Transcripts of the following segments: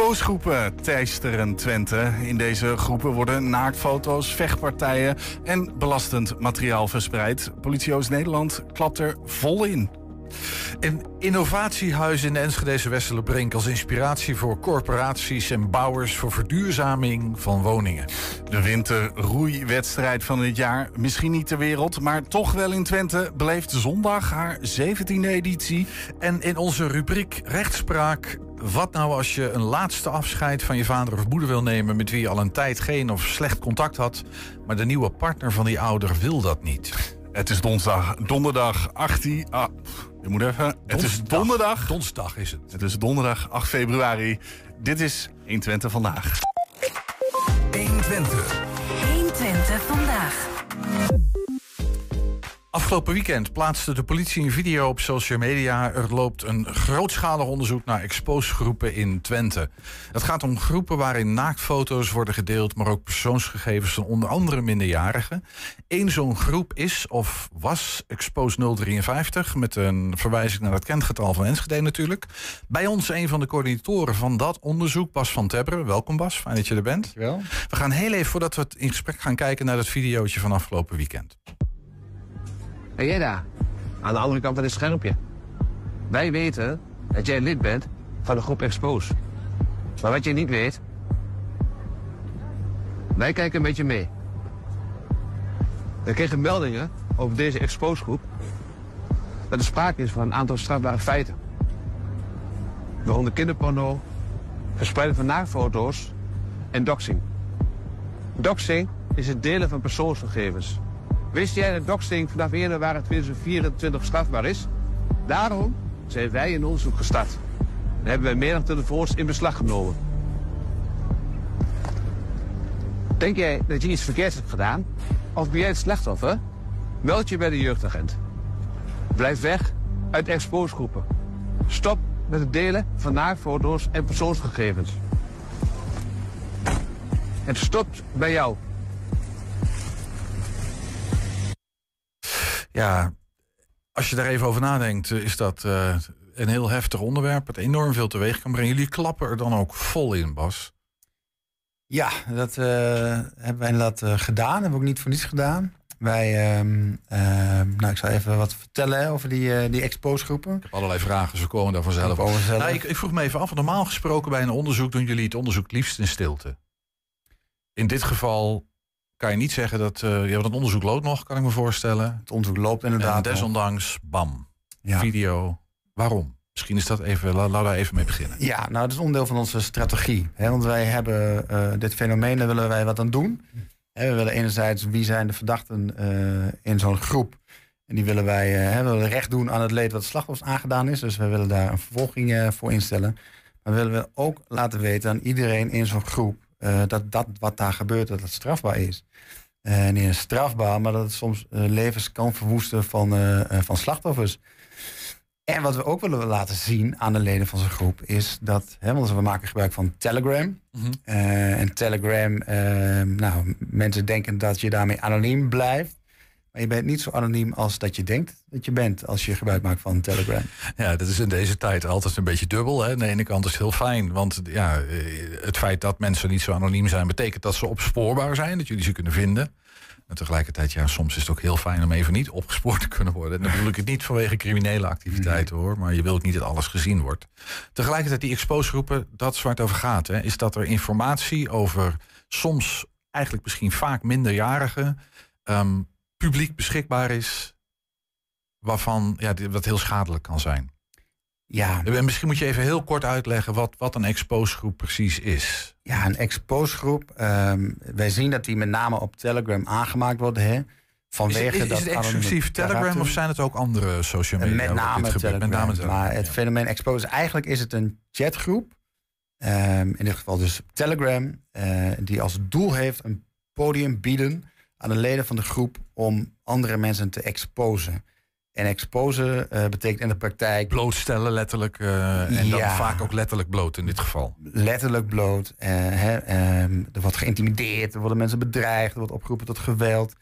Exposgroepen teisteren Twente. In deze groepen worden naaktfoto's, vechtpartijen en belastend materiaal verspreid. Politie Oost-Nederland klapt er vol in. Een innovatiehuis in de Enschedeze Westerlebrink als inspiratie voor corporaties en bouwers voor verduurzaming van woningen. De winterroeiwedstrijd van het jaar, misschien niet ter wereld, maar toch wel in Twente, beleeft zondag haar 17e editie. En in onze rubriek Rechtspraak wat nou als je een laatste afscheid van je vader of moeder wil nemen met wie je al een tijd geen of slecht contact had, maar de nieuwe partner van die ouder wil dat niet? Het is donderdag, donderdag 18. Ah, je moet even. Het is donderdag. Donsdag is het. Het is donderdag 8 februari. Dit is 120 vandaag. 120. 120 Afgelopen weekend plaatste de politie een video op social media. Er loopt een grootschalig onderzoek naar exposgroepen in Twente. Het gaat om groepen waarin naaktfoto's worden gedeeld, maar ook persoonsgegevens van onder andere minderjarigen. Eén zo'n groep is of was Expose 053, met een verwijzing naar het kentgetal van Enschede natuurlijk. Bij ons een van de coördinatoren van dat onderzoek, Bas van Tebberen. Welkom Bas, fijn dat je er bent. Dankjewel. We gaan heel even voordat we het in gesprek gaan kijken naar dat videootje van afgelopen weekend. En jij daar, aan de andere kant van het schermpje. Wij weten dat jij lid bent van de groep Expose. Maar wat je niet weet, wij kijken een beetje mee. We kregen meldingen over deze Expose groep dat er sprake is van een aantal strafbare feiten. Waaronder kinderporno, verspreiden van naaktfoto's en doxing. Doxing is het delen van persoonsgegevens. Wist jij dat doxing vanaf 1 januari 2024 strafbaar is? Daarom zijn wij een onderzoek gestart. En hebben wij meer dan telefoons in beslag genomen. Denk jij dat je iets verkeerds hebt gedaan? Of ben jij het slachtoffer? Meld je bij de jeugdagent. Blijf weg uit exposegroepen. Stop met het delen van naaktfoto's en persoonsgegevens. Het stopt bij jou. Ja, als je daar even over nadenkt, eh, is dat uh, een heel heftig onderwerp. Het enorm veel teweeg kan brengen. Jullie klappen er dan ook vol in, Bas. Ja, dat uh, hebben wij inderdaad uh, gedaan. Hebben we ook niet voor niets gedaan. Wij, um, nou, ik zal even wat vertellen over die, die exposgroepen. Ik heb allerlei vragen, ze komen daar vanzelf op. Nou, ik, ik, vroeg me even af, normaal gesproken bij een onderzoek doen jullie het onderzoek liefst in stilte. In dit geval kan je niet zeggen dat... Uh, ja, het onderzoek loopt nog, kan ik me voorstellen. Het onderzoek loopt inderdaad En desondanks, bam, ja. video. Waarom? Misschien is dat even, laten we daar even mee beginnen. Ja, nou, dat is onderdeel van onze strategie. Hè, want wij hebben uh, dit fenomeen, daar willen wij wat aan doen. Hè, we willen enerzijds, wie zijn de verdachten uh, in zo'n groep? En die willen wij hè, we willen recht doen aan het leed wat slachtoffers aangedaan is. Dus we willen daar een vervolging voor instellen. Maar willen we ook laten weten aan iedereen in zo'n groep... Uh, dat, dat wat daar gebeurt, dat het strafbaar is. Uh, niet eens strafbaar, maar dat het soms uh, levens kan verwoesten van, van slachtoffers. En wat we ook willen laten zien aan de leden van zijn groep is dat, hè, want we maken gebruik van Telegram. Mm -hmm. en Telegram, nou, mensen denken dat je daarmee anoniem blijft. Maar je bent niet zo anoniem als dat je denkt dat je bent als je gebruik maakt van Telegram. Ja, dat is in deze tijd altijd een beetje dubbel. Hè? Aan de ene kant is het heel fijn, want ja, het feit dat mensen niet zo anoniem zijn, betekent dat ze opspoorbaar zijn, dat jullie ze kunnen vinden. En tegelijkertijd, ja, soms is het ook heel fijn om even niet opgespoord te kunnen worden. En dan bedoel ik het niet vanwege criminele activiteiten hoor, maar je wilt niet dat alles gezien wordt. Tegelijkertijd, die exposegroepen, dat is waar het over gaat. Hè, is dat er informatie over soms eigenlijk misschien vaak minderjarigen. Um, publiek beschikbaar is, waarvan ja, wat heel schadelijk kan zijn. Ja. En misschien moet je even heel kort uitleggen wat, wat een exposegroep precies is. Ja, een exposegroep. Um, wij zien dat die met name op Telegram aangemaakt worden. Hè? Vanwege is, is, is dat het exclusief Telegram karakter. of zijn het ook andere social media? Met name, Telegram, met name Telegram. Maar het ja. fenomeen expose, eigenlijk is het een chatgroep. Um, in dit geval dus Telegram. Uh, die als doel heeft een podium bieden aan de leden van de groep om andere mensen te exposen. En exposen uh, betekent in de praktijk. Blootstellen, letterlijk. Uh, en ja, dan vaak ook letterlijk bloot in dit geval. Letterlijk bloot. Uh, hè, er wordt geïntimideerd, er worden mensen bedreigd, er wordt opgeroepen tot geweld.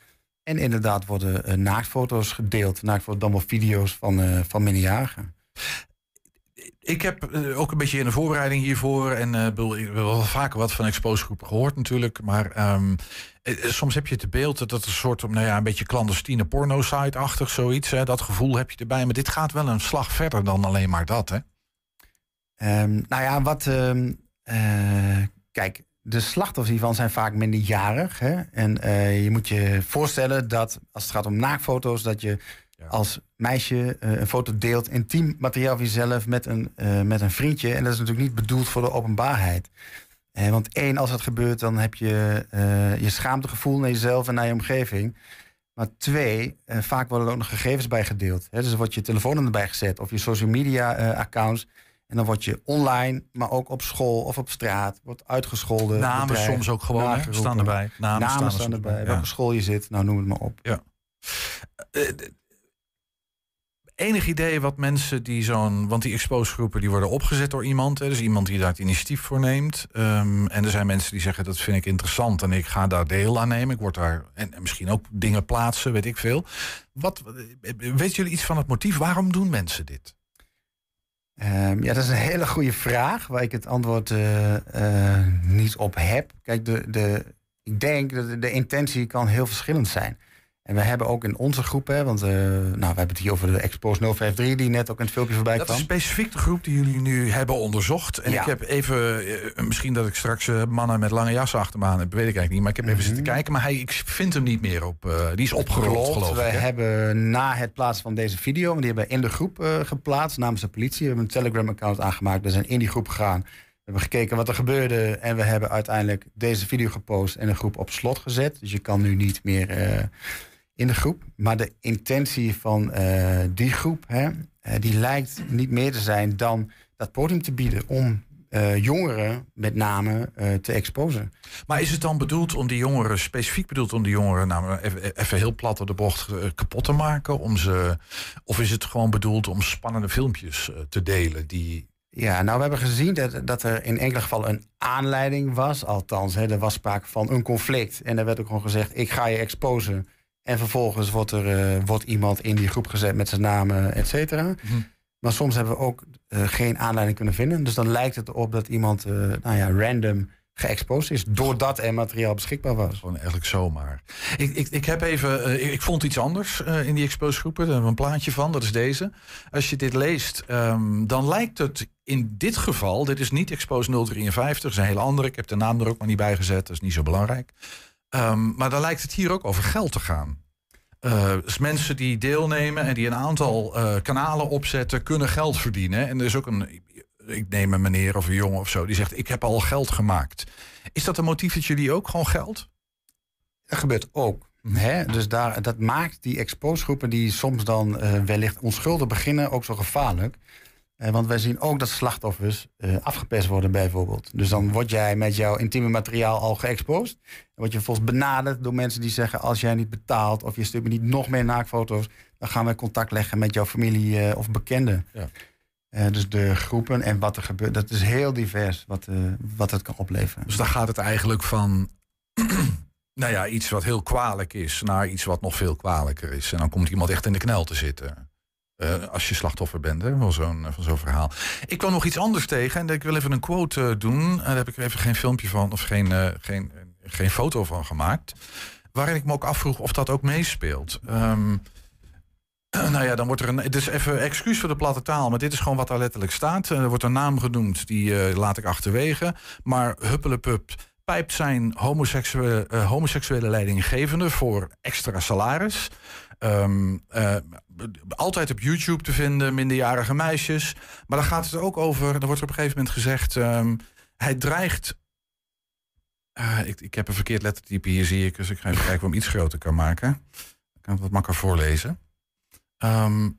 En inderdaad worden naaktfoto's gedeeld. Naaktfoto's, dan wel video's van, van minderjarigen. Ik heb eh, ook een beetje in de voorbereiding hiervoor. En bedoel, ik heb wel vaker wat van exposegroepen gehoord natuurlijk. Maar ehm, eh, soms heb je het beeld dat het een soort nou ja, een beetje clandestine porno-site-achtig zoiets. Hè, dat gevoel heb je erbij. Maar dit gaat wel een slag verder dan alleen maar dat. Hè? Ehm, nou ja, wat. ehm, eh, kijk, de slachtoffers hiervan zijn vaak minderjarig. Hè? En je moet je voorstellen dat als het gaat om naaktfoto's, dat je. Als meisje eh, een foto deelt, intiem materiaal van jezelf met een, eh, met een vriendje. En dat is natuurlijk niet bedoeld voor de openbaarheid. Eh, want één, als het gebeurt, dan heb je je schaamtegevoel naar jezelf en naar je omgeving. Maar twee, eh, vaak worden er ook nog gegevens bij gedeeld. Hè? Dus dan wordt je telefoonnummer erbij gezet of je social media eh, accounts. En dan word je online, maar ook op school of op straat, wordt uitgescholden. Namen bedreigd, soms ook gewoon hè, staan erbij. Namen, Namen er staan erbij, bij, ja. welke school je zit, nou noem het maar op. D- enig idee wat mensen die zo'n... Want die exposegroepen die worden opgezet door iemand. Hè, dus iemand die daar het initiatief voor neemt. Ehm, en er zijn mensen die zeggen dat vind ik interessant en ik ga daar deel aan nemen. Ik word daar... En, en misschien ook dingen plaatsen, weet ik veel. Wat, weet jullie iets van het motief? Waarom doen mensen dit? Ehm, ja, dat is een hele goede vraag waar ik het antwoord eh, eh, niet op heb. Kijk, de, de, ik denk dat de intentie kan heel verschillend zijn. En we hebben ook in onze groep, hè, want eh, nou, we hebben het hier over de Expose 053, die net ook in het filmpje voorbij Dat is kwam. specifiek de groep die jullie nu hebben onderzocht. En Ja. ik heb even, eh, misschien dat ik straks eh, mannen met lange jassen achter me aan heb, weet ik eigenlijk niet. Maar ik heb even Mhm. zitten kijken, maar hij, ik vind hem niet meer op. die is opgerold, geloof ik. hè? hebben na het plaatsen van deze video, want die hebben we in de groep geplaatst namens de politie. We hebben een Telegram-account aangemaakt. We zijn in die groep gegaan. We hebben gekeken wat er gebeurde. En we hebben uiteindelijk deze video gepost en de groep op slot gezet. Dus je kan nu niet meer in de groep. Maar de intentie van eh, die groep, hè, eh, die lijkt niet meer te zijn dan dat podium te bieden om eh, jongeren met name te exposen. Maar is het dan bedoeld om die jongeren, specifiek bedoeld om die jongeren, nou, even, even heel plat op de bocht, kapot te maken? Om ze, of is het gewoon bedoeld om spannende filmpjes te delen? Die, Ja, nou we hebben gezien dat, dat er in enkele gevallen een aanleiding was. Althans, hè, er was sprake van een conflict. En er werd ook gewoon gezegd, ik ga je exposen. En vervolgens wordt er eh, wordt iemand in die groep gezet met zijn naam, et cetera. Mhm. Maar soms hebben we ook eh, geen aanleiding kunnen vinden. Dus dan lijkt het erop dat iemand eh, nou ja, random geëxposed is. Doordat er materiaal beschikbaar was. Gewoon eigenlijk zomaar. Ik, ik, ik heb even. ik, ik vond iets anders in die exposgroepen. Daar hebben we een plaatje van. Dat is deze. Als je dit leest, ehm, dan lijkt het in dit geval. Dit is niet Expose 053. Dat is een hele andere. Ik heb de naam er ook maar niet bij gezet. Dat is niet zo belangrijk. Ehm, maar dan lijkt het hier ook over geld te gaan. Eh, dus mensen die deelnemen en die een aantal eh, kanalen opzetten, kunnen geld verdienen. En er is ook een. Ik neem een meneer of een jongen of zo die zegt: Ik heb al geld gemaakt. Is dat een motief dat jullie ook gewoon geld? Dat gebeurt ook. Hè? Dus daar, dat maakt die exposgroepen die soms dan eh, wellicht onschuldig beginnen ook zo gevaarlijk. Eh, want wij zien ook dat slachtoffers eh, afgepest worden bijvoorbeeld. Dus dan word jij met jouw intieme materiaal al geëxposed. Dan word je vervolgens benaderd door mensen die zeggen... als jij niet betaalt of je stuurt me niet nog meer naaktfoto's... dan gaan wij contact leggen met jouw familie eh, of bekenden. Ja. Eh, dus de groepen en wat er gebeurt, dat is heel divers wat, eh, wat het kan opleveren. Dus dan gaat het eigenlijk van. nou ja, iets wat heel kwalijk is. naar iets wat nog veel kwalijker is. En dan komt iemand echt in de knel te zitten. Eh, als je slachtoffer bent hè, van zo'n van zo'n verhaal. Ik kwam nog iets anders tegen. En ik wil even een quote eh, doen. En daar heb ik even geen filmpje van. of geen, eh, geen, geen foto van gemaakt. Waarin ik me ook afvroeg of dat ook meespeelt. Ehm, nou ja, dan wordt er een. Het is even excuus voor de platte taal, maar dit is gewoon wat daar letterlijk staat. Er wordt een naam genoemd, die eh, laat ik achterwege. Maar Huppelepup pijpt zijn homoseksuele, eh, homoseksuele leidinggevende voor extra salaris. Ehm, eh, altijd op YouTube te vinden, minderjarige meisjes. Maar dan gaat het ook over. Er wordt op een gegeven moment gezegd. ehm, hij dreigt. eh, ik, ik heb een verkeerd lettertype hier, zie ik. Dus ik ga even kijken of ik hem iets groter kan maken. Ik kan het wat makkelijker voorlezen. Ehm,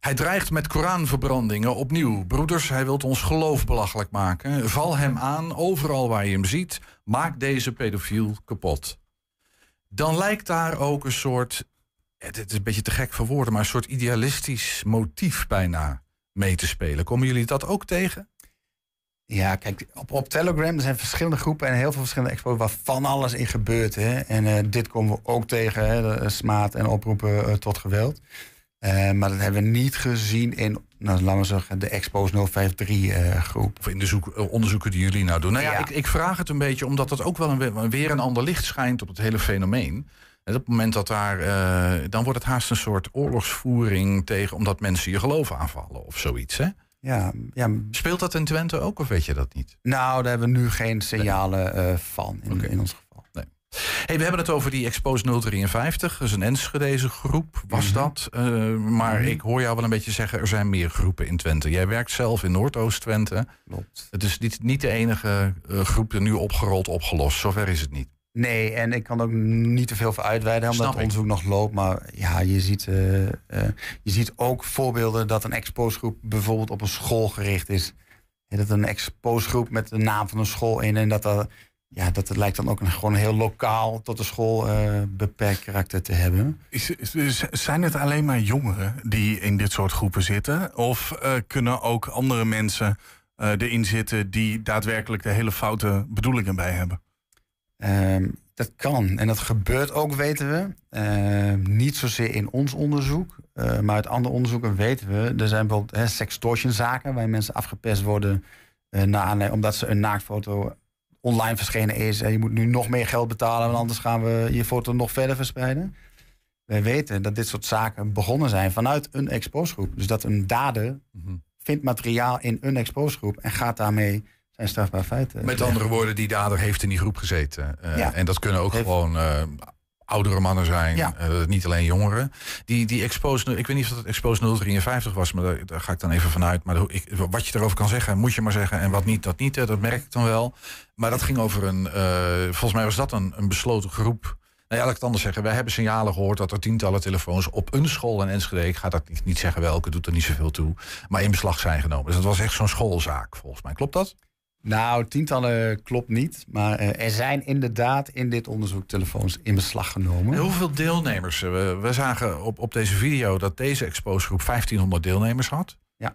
hij dreigt met Koranverbrandingen opnieuw. Broeders, hij wil ons geloof belachelijk maken. Val hem aan, overal waar je hem ziet. Maak deze pedofiel kapot. Dan lijkt daar ook een soort... Het het is een beetje te gek voor woorden... maar een soort idealistisch motief bijna mee te spelen. Komen jullie dat ook tegen? Ja, kijk, op, op Telegram er zijn verschillende groepen en heel veel verschillende expos waar van alles in gebeurt. Hè. En eh, dit komen we ook tegen, hè, de, smaad en oproepen eh, tot geweld. Eh, maar dat hebben we niet gezien in, nou, laten we zeggen, de Expos 053 eh, groep. Of in de zoek, eh, onderzoeken die jullie nou doen. Nou ja, Ja. Ik, ik vraag het een beetje omdat het ook wel een, weer een ander licht schijnt op het hele fenomeen. En op het moment dat daar, eh, dan wordt het haast een soort oorlogsvoering tegen, omdat mensen je geloof aanvallen of zoiets. Hè? Ja, ja, Speelt dat in Twente ook of weet je dat niet? nou, daar hebben we nu geen signalen eh, van in, in ons geval. Hey, we hebben het over die Expose 053. Dat is een Enschedeze groep, was Mhm. dat. Eh, maar Mhm. ik hoor jou wel een beetje zeggen, er zijn meer groepen in Twente. Jij werkt zelf in Noordoost-Twente. Klopt. Het is niet, niet de enige eh, groep die nu opgerold, opgelost. Zover is het niet. Nee, en ik kan ook niet te veel voor uitweiden, omdat Snap het ik. onderzoek nog loopt. Maar ja, je ziet, eh, eh, je ziet ook voorbeelden dat een exposgroep bijvoorbeeld op een school gericht is. Ja, dat een exposgroep met de naam van een school in en dat dat, ja, dat het lijkt dan ook een, gewoon heel lokaal tot de school eh, beperkt karakter te hebben. Is, is- zijn het alleen maar jongeren die in dit soort groepen zitten? Of eh, kunnen ook andere mensen eh, erin zitten die daadwerkelijk de hele foute bedoelingen bij hebben? Ehm, dat kan en dat gebeurt ook, weten we. Ehm, niet zozeer in ons onderzoek, eh, maar uit andere onderzoeken weten we. Er zijn bijvoorbeeld hè, sextortionzaken waar mensen afgepest worden eh, aanleiding- omdat ze een naaktfoto online verschenen is. En je moet nu nog meer geld betalen, want anders gaan we je foto nog verder verspreiden. Wij weten dat dit soort zaken begonnen zijn vanuit een exposgroep. Dus dat een dader Mhm. vindt materiaal in een exposgroep en gaat daarmee zijn strafbaar feiten. Met andere woorden, die dader heeft in die groep gezeten. Eh, Ja. En dat kunnen ook Heeft- gewoon eh, oudere mannen zijn, Ja. eh, niet alleen jongeren. Die, die Expose, ik weet niet of dat het Expose 053 was, maar daar, daar ga ik dan even vanuit. Maar ik, wat je erover kan zeggen, moet je maar zeggen. En wat niet, dat niet, dat merk ik dan wel. Maar dat ging over een, volgens mij was dat een, een besloten groep. Nou ja, laat ik het anders zeggen. Wij hebben signalen gehoord dat er tientallen telefoons op een school in Enschede, ik ga dat niet, niet zeggen welke, doet er niet zoveel toe, maar in beslag zijn genomen. Dus dat was echt zo'n schoolzaak, volgens mij. Klopt dat? Nou, tientallen klopt niet. Maar eh, er zijn inderdaad in dit onderzoek telefoons in beslag genomen. En hoeveel deelnemers? eh, We, we zagen op, op deze video dat deze exposegroep 1500 deelnemers had. Ja.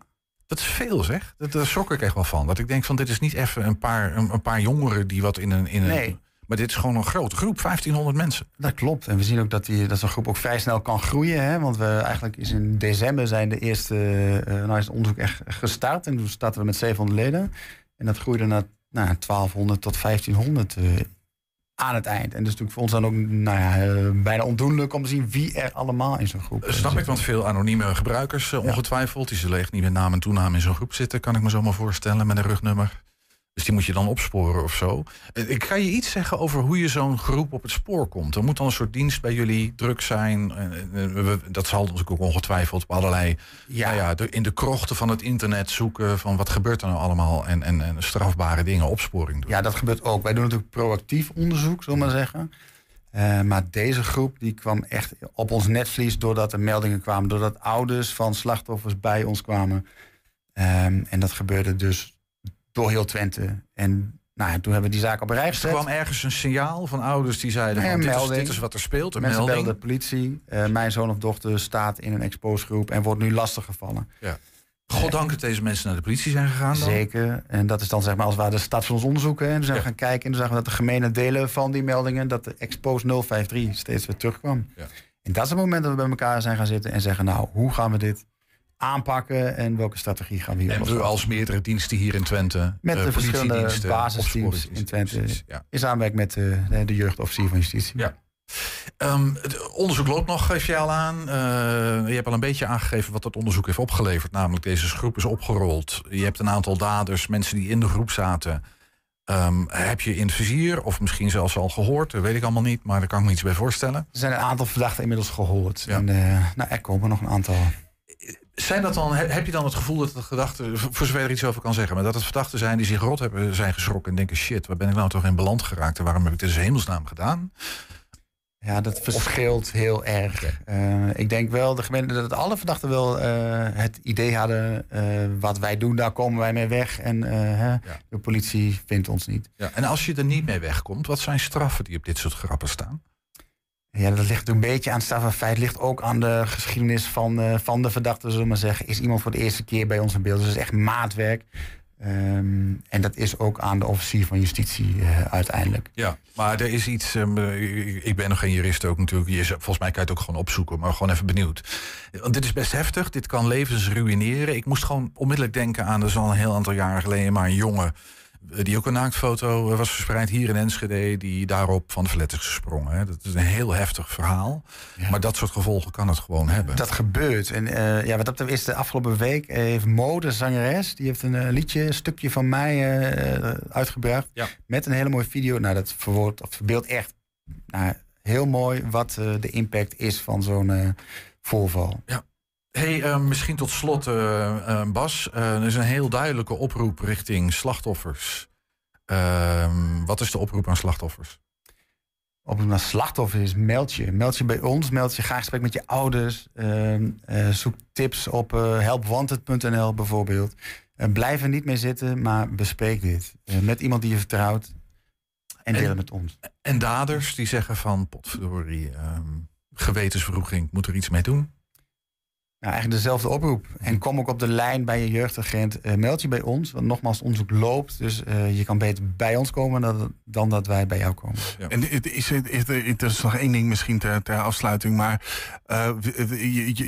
Dat is veel zeg. Dat, daar schrok ik echt wel van. Dat ik denk van dit is niet even een paar, een, een paar jongeren die wat in een... In een Nee. Maar dit is gewoon een grote groep, 1500 mensen. Dat klopt. En we zien ook dat, die, dat zo'n groep ook vrij snel kan groeien. Hè? Want we eigenlijk is in december zijn de eerste eh, nou is het onderzoek echt gestart. En toen starten we met 700 leden. En dat groeide naar nou, 1200 tot 1500 eh, aan het eind. En dus natuurlijk voor ons dan ook nou ja, eh, bijna ondoenlijk om te zien wie er allemaal in zo'n groep Eh, Snap ik, want veel anonieme gebruikers ongetwijfeld. Die zullen echt niet met naam en toenaam in zo'n groep zitten. Kan ik me zo maar voorstellen met een rugnummer. Dus die moet je dan opsporen of zo. Eh, Ik ga je iets zeggen over hoe je zo'n groep op het spoor komt. Er moet dan een soort dienst bij jullie druk zijn. Dat zal natuurlijk ook ongetwijfeld op allerlei... Ja. Nou ja, in de krochten van het internet zoeken van wat gebeurt er nou allemaal. En, en, en strafbare dingen, opsporing doen. Ja, dat gebeurt ook. Wij doen natuurlijk proactief onderzoek, zullen we maar zeggen. Eh, maar deze groep die kwam echt op ons netvlies doordat er meldingen kwamen. Doordat ouders van slachtoffers bij ons kwamen. Ehm, en dat gebeurde dus door heel Twente. En nou ja, toen hebben we die zaak op een rij er kwam ergens een signaal van ouders die zeiden... Ja, van, dit, is, melding. dit is wat er speelt, een Mensen melding. belden de politie. Eh, mijn zoon of dochter staat in een exposgroep en wordt nu lastiggevallen. Goddank dat deze mensen naar de politie zijn gegaan dan. Zeker. En dat is dan zeg maar als ware de start van ons onderzoek. Hè. En toen zijn we Ja. gaan kijken en toen zagen we dat de gemene delen van die meldingen, dat de Expose 053 steeds weer terugkwam. Ja. En dat is het moment dat we bij elkaar zijn gaan zitten en zeggen, nou, hoe gaan we dit aanpakken en welke strategie gaan we hier En we als meerdere diensten hier in Twente. Met eh, de verschillende basisteams in Twente. Ja. in samenwerking met eh, de, de jeugdofficier van justitie. Ja. Ehm, het onderzoek loopt nog, geef je al aan. Eh, je hebt al een beetje aangegeven wat dat onderzoek heeft opgeleverd. Namelijk, deze groep is opgerold. Je hebt een aantal daders, mensen die in de groep zaten. Ehm, heb je in het vizier, of misschien zelfs al gehoord, dat weet ik allemaal niet, maar daar kan ik me iets bij voorstellen. Er zijn een aantal verdachten inmiddels gehoord. Ja. En eh, nou, er komen nog een aantal. Zijn dat dan, he- heb je dan het gevoel dat de gedachten, voor zover er iets over kan zeggen, maar dat het verdachten zijn die zich rot hebben zijn geschrokken en denken: shit, waar ben ik nou toch in beland geraakt en waarom heb ik dit in hemelsnaam gedaan? Ja, dat verschilt heel erg. Eh, ik denk wel de gemeente, dat alle verdachten wel eh, het idee hadden... eh, wat wij doen, daar komen wij mee weg. En hè, de politie vindt ons niet. Ja. En als je er niet mee wegkomt, wat zijn straffen die op dit soort grappen staan? Ja, dat ligt een beetje aan het strafbaarfeit. ligt ook aan de geschiedenis van, eh, van de verdachte, zullen we maar zeggen. Is iemand voor de eerste keer bij ons in beeld? Dus het is echt maatwerk. Ehm, en dat is ook aan de officier van justitie eh, uiteindelijk. Ja, maar er is iets. ehm, eh, ik ben nog geen jurist ook natuurlijk. Je, volgens mij kan je het ook gewoon opzoeken, maar gewoon even benieuwd. Want dit is best heftig. Dit kan levens ruïneren. Ik moest gewoon onmiddellijk denken aan. Er is al een heel aantal jaren geleden, maar een jongen. Die ook een naaktfoto eh, was verspreid hier in Enschede. Die daarop van de flat is gesprongen. Hè. Dat is een heel heftig verhaal. Ja. Maar dat soort gevolgen kan het gewoon hebben. Dat gebeurt. En eh, ja, wat dat is de afgelopen week heeft Mode, zangeres, die heeft een eh, liedje, een stukje van mij uitgebracht. Ja. Met een hele mooie video. Nou, dat verwoordt of verbeeldt echt nou, heel mooi wat de impact is van zo'n voorval. Hey, eh, misschien tot slot, eh, eh, Bas. Eh, er is een heel duidelijke oproep richting slachtoffers. Ehm, wat is de oproep aan slachtoffers? Op een slachtoffer is, meld je. Meld je bij ons, meld je graag gesprek met je ouders. Ehm, eh, zoek tips op helpwanted.nl bijvoorbeeld. Blijf er niet mee zitten, maar bespreek dit. met iemand die je vertrouwt. En deel het met ons. En daders die zeggen van, potverdorie, ehm gewetensverroeging, moet er iets mee doen? Nou, eigenlijk dezelfde oproep. En kom ook op de lijn bij je jeugdagent. Eh, meld je bij ons, want nogmaals, het onderzoek loopt. Dus eh, je kan beter bij ons komen dan, dan dat wij bij jou komen. En het is, het is, het is nog één ding misschien ter, ter afsluiting. Maar eh,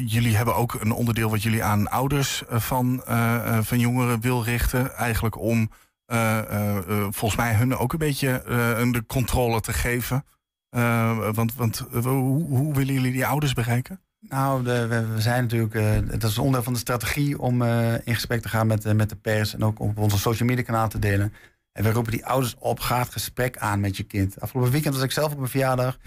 jullie hebben ook een onderdeel wat jullie aan ouders van, van jongeren wil richten. Eigenlijk om volgens mij hun ook een beetje de controle te geven. Want want hoe, hoe willen jullie die ouders bereiken? Nou, de, we, we zijn natuurlijk, eh, dat is onderdeel van de strategie om eh, in gesprek te gaan met, eh, met de pers en ook op onze social media kanaal te delen. En we roepen die ouders op, ga het gesprek aan met je kind. Afgelopen weekend was ik zelf op een verjaardag.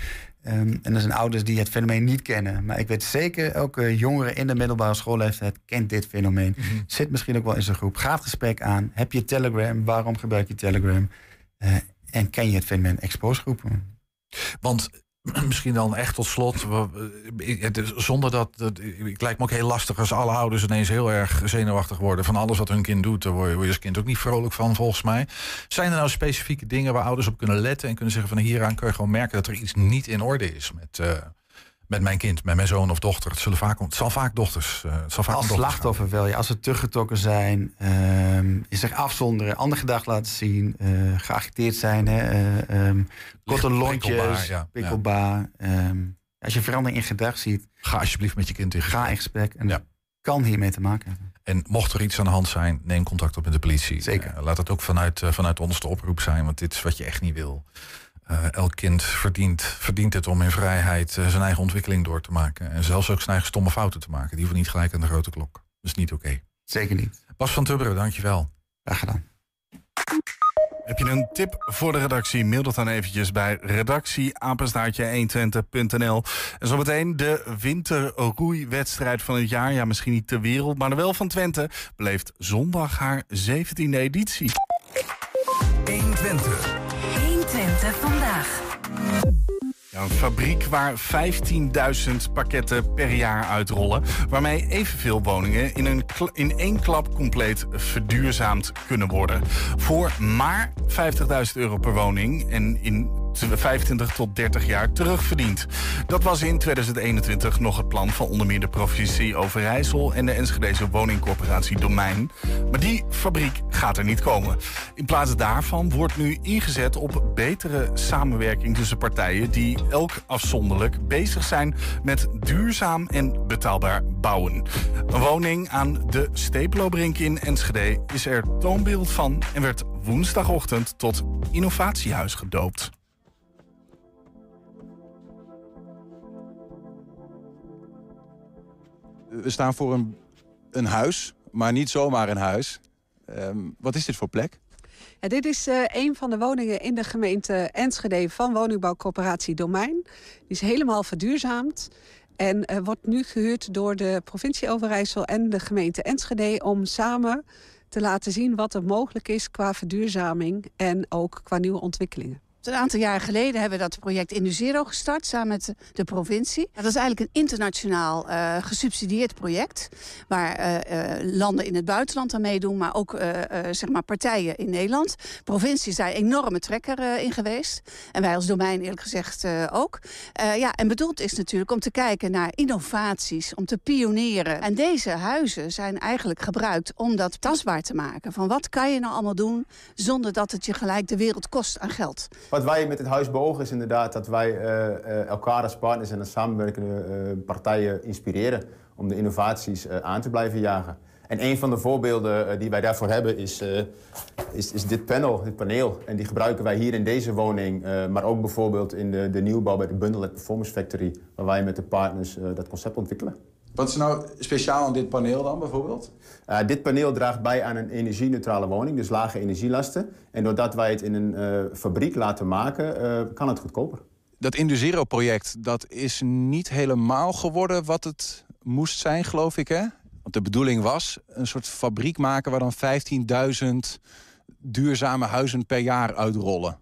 ehm, en er zijn ouders die het fenomeen niet kennen. Maar ik weet zeker, elke jongere in de middelbare schoolleeftijd kent dit fenomeen. Zit misschien ook wel in zijn groep. Ga het gesprek aan. Heb je Telegram? Waarom gebruik je Telegram? En ken je het fenomeen expose groepen? Want misschien dan echt tot slot, zonder dat, het lijkt me ook heel lastig als alle ouders ineens heel erg zenuwachtig worden van alles wat hun kind doet. Daar word je, word je als kind ook niet vrolijk van, volgens mij. Zijn er nou specifieke dingen waar ouders op kunnen letten en kunnen zeggen van hieraan kun je gewoon merken dat er iets niet in orde is met, eh, met mijn kind, met mijn zoon of dochter. Het, zullen vaak, het zal vaak dochters. eh, het zal vaak Als dochters gaan. slachtoffer wel, ja, als ze teruggetrokken zijn, ehm, je zich afzonderen, andere gedrag laten zien, eh, geagiteerd zijn, hè, eh, ehm, korte lontjes, ja, ja. prikkelbaar. ehm, als je verandering in gedrag ziet, Ga alsjeblieft met je kind in ga in gesprek en Ja. kan hiermee te maken hebben. En mocht er iets aan de hand zijn, neem contact op met de politie. Zeker. Laat het ook vanuit, vanuit ons de oproep zijn, want dit is wat je echt niet wil. Eh, elk kind verdient, verdient het om in vrijheid eh, zijn eigen ontwikkeling door te maken. En zelfs ook zijn eigen stomme fouten te maken. Die hoeven niet gelijk aan de grote klok. Dat is niet oké. Zeker niet. Bas van Tubberen, dankjewel. Graag gedaan. Heb je een tip voor de redactie? Mail dat dan eventjes bij redactie-120.nl. En zometeen de winterroeiwedstrijd van het jaar. Ja, misschien niet ter wereld, maar wel van Twente. Beleeft zondag haar 17e editie. 120 Een fabriek waar 15.000 pakketten per jaar uitrollen. Waarmee evenveel woningen in, een in één klap compleet verduurzaamd kunnen worden. Voor maar 50.000 euro per woning en in 25 tot 30 jaar terugverdiend. Dat was in 2021 nog het plan van onder meer de provincie Overijssel en de Enschedeze woningcorporatie Domein. Maar die fabriek gaat er niet komen. In plaats daarvan wordt nu ingezet op betere samenwerking tussen partijen die elk afzonderlijk bezig zijn met duurzaam en betaalbaar bouwen. Een woning aan de Stepelobrink in Enschede is er toonbeeld van en werd woensdagochtend tot innovatiehuis gedoopt. We staan voor een, een huis, maar niet zomaar een huis. Ehm, wat is dit voor plek? Ja, dit is eh, een van de woningen in de gemeente Enschede van woningbouwcorporatie Domein. Die is helemaal verduurzaamd en eh, wordt nu gehuurd door de provincie Overijssel en de gemeente Enschede om samen te laten zien wat er mogelijk is qua verduurzaming en ook qua nieuwe ontwikkelingen. Een aantal jaren geleden hebben we dat project Induzero gestart samen met de provincie. Dat is eigenlijk een internationaal uh, gesubsidieerd project. Waar uh, uh, landen in het buitenland aan meedoen, maar ook zeg maar partijen in Nederland. De provincie is daar een enorme trekker in geweest. En wij als domein eerlijk gezegd ook. ja, en bedoeld is natuurlijk om te kijken naar innovaties, om te pionieren. En deze huizen zijn eigenlijk gebruikt om dat tastbaar te maken. Van wat kan je nou allemaal doen zonder dat het je gelijk de wereld kost aan geld. Wat wij met het huis beogen is inderdaad dat wij uh, uh, elkaar als partners en als samenwerkende uh, partijen inspireren om de innovaties aan te blijven jagen. En een van de voorbeelden die wij daarvoor hebben is, is, is, dit panel, dit paneel. En die gebruiken wij hier in deze woning, maar ook bijvoorbeeld in de, de nieuwbouw bij de Bundle Performance Factory, waar wij met de partners dat concept ontwikkelen. Wat is nou speciaal aan dit paneel dan bijvoorbeeld? Uh, dit paneel draagt bij aan een energie-neutrale woning, dus lage energielasten. En doordat wij het in een uh, fabriek laten maken, uh, kan het goedkoper. Dat Induzero-project, dat is niet helemaal geworden wat het moest zijn, geloof ik, hè? Want de bedoeling was een soort fabriek maken waar dan 15.000 duurzame huizen per jaar uitrollen.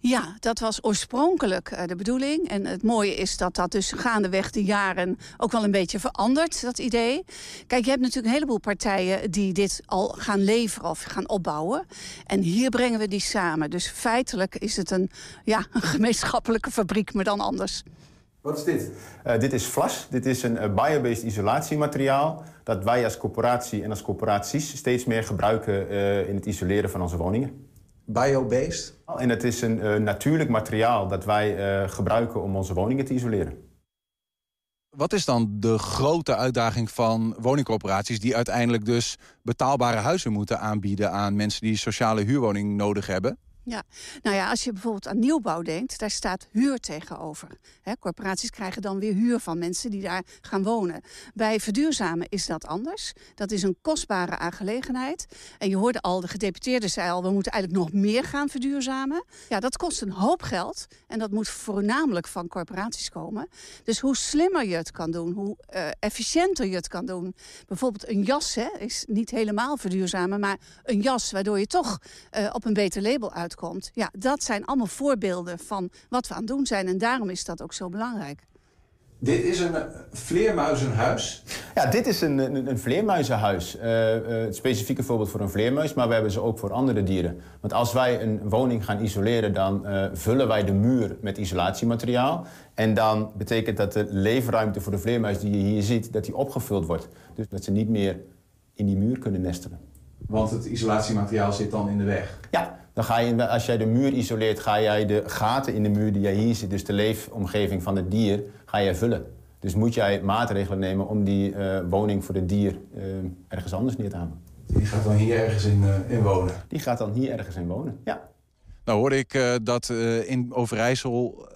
Ja, dat was oorspronkelijk uh, de bedoeling. En het mooie is dat dat dus gaandeweg de jaren ook wel een beetje verandert, dat idee. Kijk, je hebt natuurlijk een heleboel partijen die dit al gaan leveren of gaan opbouwen. En hier brengen we die samen. Dus feitelijk is het een, ja, een gemeenschappelijke fabriek, maar dan anders. Wat is dit? Uh, dit is Flas. Dit is een uh, biobased isolatiemateriaal dat wij als corporatie en als corporaties steeds meer gebruiken in het isoleren van onze woningen. Biobased? En het is een uh, natuurlijk materiaal dat wij uh, gebruiken om onze woningen te isoleren. Wat is dan de grote uitdaging van woningcorporaties... die uiteindelijk dus betaalbare huizen moeten aanbieden... aan mensen die sociale huurwoning nodig hebben? Ja, nou ja, als je bijvoorbeeld aan nieuwbouw denkt, daar staat huur tegenover. Corporaties krijgen dan weer huur van mensen die daar gaan wonen. Bij verduurzamen is dat anders. Dat is een kostbare aangelegenheid. En je hoorde al, de gedeputeerde zei al, we moeten eigenlijk nog meer gaan verduurzamen. Ja, dat kost een hoop geld. En dat moet voornamelijk van corporaties komen. Dus hoe slimmer je het kan doen, hoe uh, efficiënter je het kan doen. Bijvoorbeeld een jas is niet helemaal verduurzamen, maar een jas waardoor je toch uh, op een beter label uitkomt komt. Ja, dat zijn allemaal voorbeelden van wat we aan het doen zijn. En daarom is dat ook zo belangrijk. Dit is een vleermuizenhuis? Ja, dit is een, een, een vleermuizenhuis. Uh, uh, het specifieke voorbeeld voor een vleermuis, maar we hebben ze ook voor andere dieren. Want als wij een woning gaan isoleren, dan uh, vullen wij de muur met isolatiemateriaal. En dan betekent dat de leefruimte voor de vleermuis die je hier ziet, dat die opgevuld wordt. Dus dat ze niet meer in die muur kunnen nestelen. Want het isolatiemateriaal zit dan in de weg? Ja, dan ga je, als jij de muur isoleert, ga jij de gaten in de muur die jij hier ziet, dus de leefomgeving van het dier, ga jij vullen. Dus moet jij maatregelen nemen om die uh, woning voor het dier uh, ergens anders neer te halen. Die gaat dan hier ergens in, uh, in, wonen? Die gaat dan hier ergens in wonen, ja. Nou hoorde ik dat in Overijssel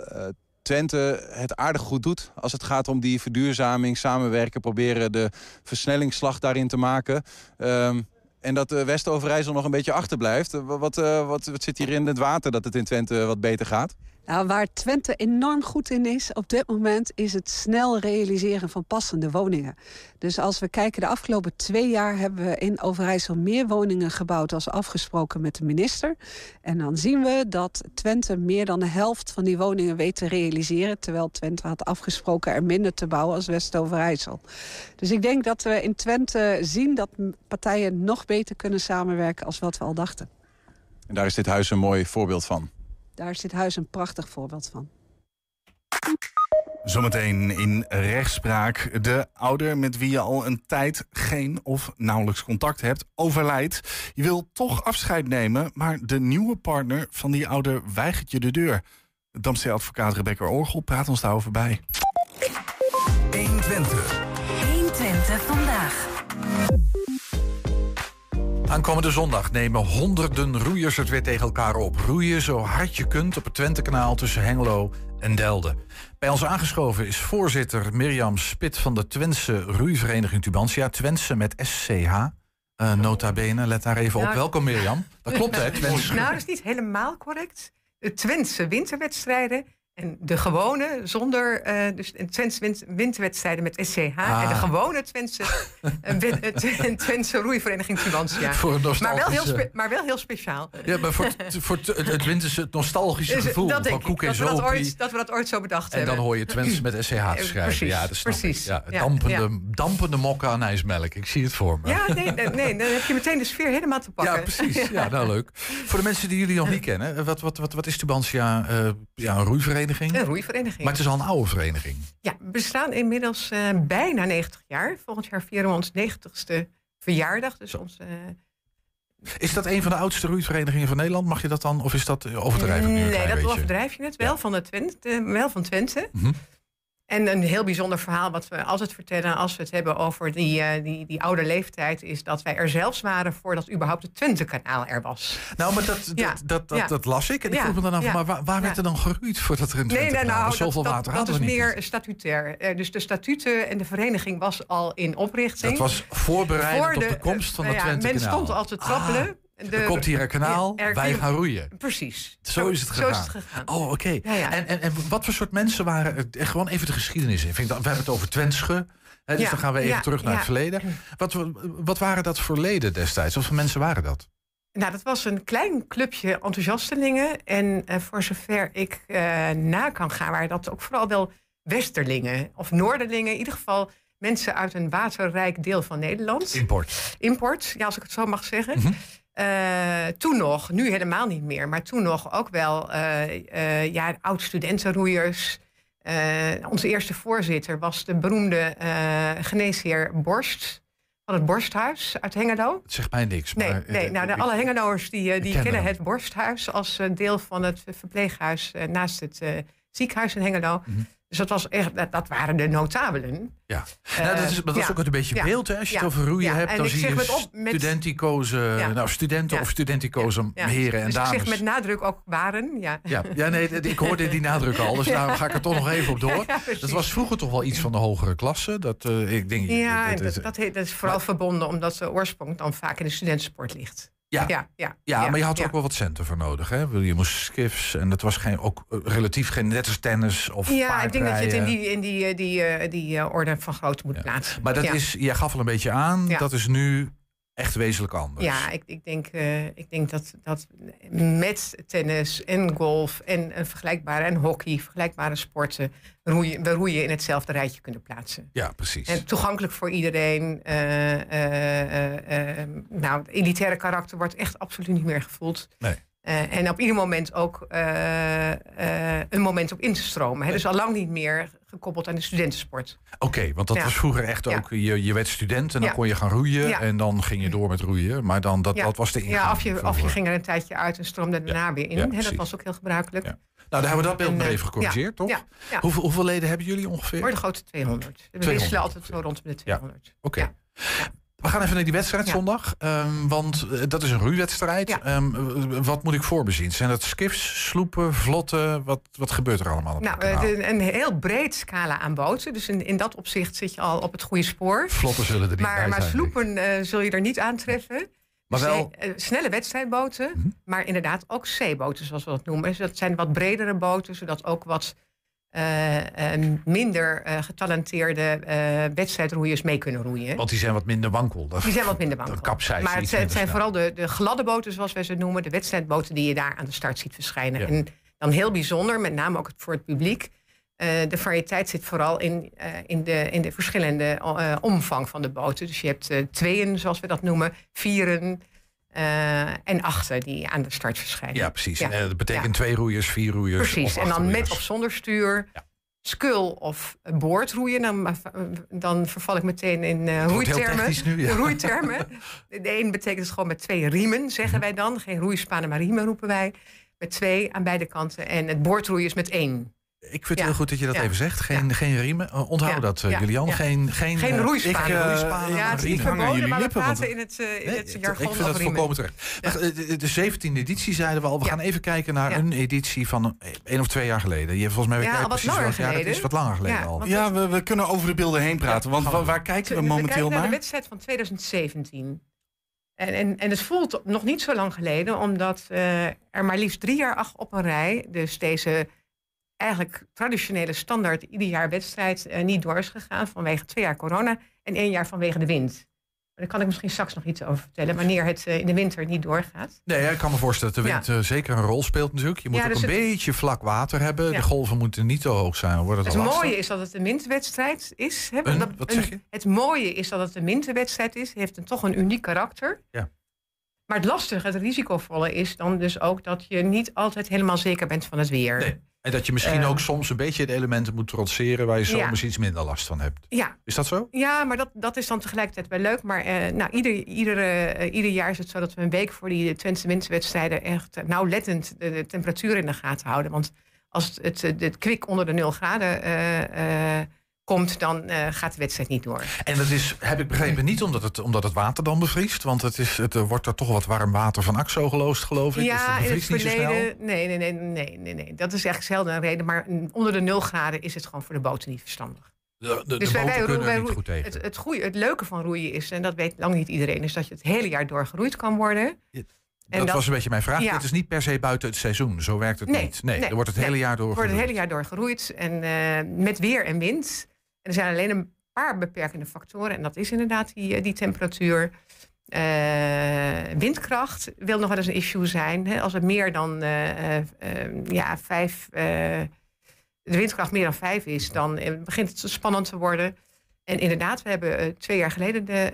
Twente het aardig goed doet als het gaat om die verduurzaming, samenwerken, proberen de versnellingsslag daarin te maken. Um, en dat de West-Overijssel nog een beetje achterblijft. Wat, wat, wat, wat zit hier in het water dat het in Twente wat beter gaat? Nou, waar Twente enorm goed in is op dit moment... is het snel realiseren van passende woningen. Dus als we kijken, de afgelopen twee jaar... hebben we in Overijssel meer woningen gebouwd... als afgesproken met de minister. En dan zien we dat Twente meer dan de helft van die woningen weet te realiseren... terwijl Twente had afgesproken er minder te bouwen als West-Overijssel. Dus ik denk dat we in Twente zien dat partijen nog beter kunnen samenwerken... als wat we al dachten. En daar is dit huis een mooi voorbeeld van. Daar is dit huis een prachtig voorbeeld van. Zometeen in rechtspraak. De ouder met wie je al een tijd geen of nauwelijks contact hebt, overlijdt. Je wil toch afscheid nemen, maar de nieuwe partner van die ouder weigert je de deur. Damse advocaat Rebecca Orgel praat ons daarover bij. 120. 120 vandaag. Aankomende zondag nemen honderden roeiers het weer tegen elkaar op. Roeien zo hard je kunt op het Twentekanaal tussen Hengelo en Delden. Bij ons aangeschoven is voorzitter Mirjam Spit van de Twentse Roeivereniging Tubantia. Twentse met SCH. Uh, eh, nota bene, let daar even op. Welkom Mirjam. Dat klopt hè, Twentse. Nou, dat is niet helemaal correct. De Twentse winterwedstrijden En de gewone, zonder eh, dus een Twents wint- winterwedstrijden met SCH. En de Ah. gewone Twentse, Twentse roeivereniging Tubantia. Voor maar, wel heel spe- maar wel heel speciaal. Ja, maar voor, het- voor het, het winterse het nostalgische Dus gevoel dat van ik, koek en dat we dat, ooit, dat we dat ooit zo bedacht En hebben. dan hoor je Twents met SCH te Eh, schrijven. precies, ja, dat snap precies. ik. Ja, dampende, ja. dampende mokken aan ijsmelk. Ik zie het voor me. Ja, nee, nee, nee, dan heb je meteen de sfeer helemaal te pakken. Ja, precies. Ja, nou leuk. Voor de mensen die jullie nog niet kennen, eh, wat, wat, wat, wat is Tubantia? ja, een roeivereniging? Een roeivereniging. Maar het is al een oude vereniging. Ja, we bestaan inmiddels eh, bijna 90 jaar. Volgend jaar vieren we ons 90ste verjaardag. Dus ons, eh, Is dat een van de oudste roeiverenigingen van Nederland? Mag je dat dan? Of is dat eh, overdrijven Nee, dat overdrijf je net wel, van, de Twente, wel van Twente. Mhm. En een heel bijzonder verhaal wat we altijd vertellen als we het hebben over die, eh, die, die oude leeftijd, is dat wij er zelfs waren voordat überhaupt het Twente-kanaal er was. Nou, maar dat, dat, Ja, dat, dat, ja. dat las ik. En ik Ja, vroeg me dan af, maar waar, waar werd er dan geroeid voordat er een Nee, Twente nee, nou, Zoveel dat, water dat, dat is meer statutair. Eh, dus de statuten en de vereniging was al in oprichting. Dat was voorbereidend Voor op de komst van nou het ja, Twente Men stond al te trappelen. De- Er komt hier een kanaal, Ja, wij gaan roeien. Precies. Zo is het Zo gegaan. is het gegaan. Oh, oké. Ja, ja. En, en, en wat voor soort mensen waren? Eh, Gewoon even de geschiedenis in. We hebben het over Twensche. Hè, dus dan gaan we even terug naar het verleden. Wat, wat waren dat voor leden destijds? Wat voor mensen waren dat? Nou, dat was een klein clubje enthousiastelingen. En eh, voor zover ik eh, na kan gaan, waren dat ook vooral wel Westerlingen of Noorderlingen. In ieder geval mensen uit een waterrijk deel van Nederland. Import. Import, ja, als ik het zo mag zeggen. Mhm. Eh, toen nog, nu helemaal niet meer, maar toen nog ook wel eh, eh, ja, oud-studentenroeiers. Onze eerste voorzitter was de beroemde geneesheer Borst van het Borsthuis uit Hengelo. Het zegt mij niks. Nee, maar, nee nou, de, alle Hengeloers die, die ken kennen hem. het Borsthuis als deel van het verpleeghuis naast het ziekenhuis in Hengelo. Mhm. Dus dat, was echt, dat, dat waren de notabelen. Ja. nou, dat is, dat is ja. ook een beetje Ja. beeld. Hè? Als je het over roeien Ja. hebt, En dan ik zie zeg je met op- met- Ja. nou, studenten of studenticozen heren en dus dames. ik zeg met nadruk ook waren. Ja, Ja, ja nee, ik hoorde die nadruk al, dus daar ga ik er toch nog even op door. Dat was vroeger toch wel iets van de hogere klasse. Dat, eh, ik denk, Ja, dat- dat, dat, heet- dat is vooral verbonden omdat de oorsprong dan vaak in de studentensport ligt. Ja. ja, ja, Ja, maar je had er ook wel wat centen voor nodig. Hè? Je moest skiffs en dat was geen, ook eh, relatief geen net als tennis of Ja, ik denk dat je het in die, in die, eh, die, eh, die orde van grootte moet plaatsen. Maar dat is, jij gaf al een beetje aan, dat is nu echt wezenlijk anders. Ja, ik, ik denk, eh, ik denk dat, dat met tennis en golf en vergelijkbare en hockey, vergelijkbare sporten, roeien, we roeien in hetzelfde rijtje kunnen plaatsen. Ja, precies. En toegankelijk voor iedereen. eh, eh, nou, het elitaire karakter wordt echt absoluut niet meer gevoeld. Nee. Eh, en op ieder moment ook eh, eh, een moment op in te stromen. Hè? Dus al lang niet meer gekoppeld aan de studentensport. Oké, want dat Ja. was vroeger echt ook, je, je werd student en dan Ja. kon je gaan roeien Ja. en dan ging je door met roeien. Maar dan, dat, dat was de ingang. Ja, of je, of je ging er een tijdje uit en stroomde daarna weer in. Hè? dat was ook heel gebruikelijk. Nou, daar hebben we dat beeld nog even gecorrigeerd, toch? Hoeveel, hoeveel leden hebben jullie ongeveer? Voor de grote 200. We 200 wisselen altijd zo rond de 200. Oké. We gaan even naar die wedstrijd Ja. zondag. ehm, want eh, dat is een roeiwedstrijd. Ja. Ehm, eh, wat moet ik voorbezien? Zijn dat skiffs, sloepen, vlotten? Wat, wat gebeurt er allemaal op Nou, het kanaal? eh, een heel breed scala aan boten. Dus in, in dat opzicht zit je al op het goede spoor. Vlotten zullen er niet maar, bij maar zijn. sloepen eh, zul je er niet aantreffen. Maar Dus, wel- snelle wedstrijdboten, Mhm. maar inderdaad ook zeeboten, zoals we dat noemen. Dus dat zijn wat bredere boten, zodat ook wat minder eh, getalenteerde eh, wedstrijdroeiers mee kunnen roeien. Want die zijn wat minder wankel. Dat, Die zijn wat minder capsijst Maar het zijn, het minder zijn snel. vooral de, de gladde boten, zoals wij ze noemen. De wedstrijdboten die je daar aan de start ziet verschijnen. Ja. En dan heel bijzonder, met name ook voor het publiek. eh, de variëteit zit vooral in, eh, in, de, in de verschillende eh, omvang van de boten. Dus je hebt eh, tweeën, zoals we dat noemen, vieren eh, en achten die aan de start verschijnen. Ja, precies. Ja. En, eh, dat betekent Ja. twee roeiers, vier roeiers. Precies, of en dan met of zonder stuur. Skul of boordroeien, dan, dan verval ik meteen in heel roeitermen. nu, ja. roeitermen. De een betekent gewoon met twee riemen, zeggen wij dan. Geen roeispanen, maar riemen roepen wij. Met twee aan beide kanten. En het boordroeien is met één. Ik vind het Ja. heel goed dat je dat Ja. even zegt. Geen, geen riemen. Uh, onthoud Ja. dat, uh, Ja. Julian. Ja. Geen, geen, Geen roeispanen. ik, uh, Roeispanen. Ja, het is verboden, maar we lippen, want- praten in het, uh, in Nee, het ik vind dat volkomen terecht. De- de 17e editie zeiden we al. We Ja. gaan even kijken naar Ja. een editie van een, één of twee jaar geleden. Je, volgens mij weet Ja, wat precies jaar het geleden. is. Wat langer geleden Ja, al. Ja, we, we kunnen over de beelden heen praten. want we waar, kijken we We momenteel kijken naar de wedstrijd van 2017. En, en, en het voelt nog niet zo lang geleden, omdat eh, er maar liefst drie jaar ach- op een rij, dus deze eigenlijk traditionele standaard ieder jaar wedstrijd eh, niet door is gegaan vanwege twee jaar corona en één jaar vanwege de wind. Maar daar kan ik misschien straks nog iets over vertellen, wanneer het eh, in de winter niet doorgaat. Nee, ik kan me voorstellen dat de wind Ja. eh, zeker een rol speelt natuurlijk. Je moet Ja, ook dus een het- beetje vlak water hebben. Ja. De golven moeten niet te hoog zijn. Dan wordt het Het mooie is dat het een winterwedstrijd is. Hè? Een? Dat- Wat zeg je? Het mooie is dat het een winterwedstrijd is. Heeft een, toch een uniek karakter. Ja. Maar het lastige, het risicovolle is dan dus ook dat je niet altijd helemaal zeker bent van het weer. Nee. En dat je misschien Eh. ook soms een beetje de elementen moet trotseren waar je Ja. zomers iets minder last van hebt. Ja, Is dat zo? Ja, maar dat, dat is dan tegelijkertijd wel leuk. Maar eh, nou, ieder, ieder, eh, ieder jaar is het zo dat we een week voor die Twentse winterwedstrijden echt eh, nauwlettend de, de temperatuur in de gaten houden. Want als het, het, het, kwik onder de 0 graden komt, dan eh, gaat de wedstrijd niet door. En dat is, heb ik begrepen, niet omdat het, omdat het water dan bevriest. Want het, is, het wordt er toch wat warm water van AXO geloosd, geloof ik. dus Ja, het in het verleden. Nee, nee, nee, nee, nee, nee. Dat is echt zelden een reden. Maar onder de 0 graden is het gewoon voor de boten niet verstandig. De, de, Dus de wij- wij roeien- goed tegen. Het, het, goeie, het leuke van roeien is, en dat weet lang niet iedereen, is dat je het hele jaar door geroeid kan worden. En dat, was een beetje mijn vraag. Ja. Het is niet per se buiten het seizoen. Zo werkt het Nee, niet. Nee, nee, er wordt het nee. hele jaar door Er wordt het geroeid. hele jaar door geroeid. En eh, met weer en wind. Er zijn alleen een paar beperkende factoren. En dat is inderdaad die, eh, die temperatuur. Eh, windkracht wil nog wel eens een issue zijn. Hè? Als het meer dan eh, ja, vijf, de windkracht meer dan vijf is, dan begint het spannend te worden. En inderdaad, we hebben twee jaar geleden, de,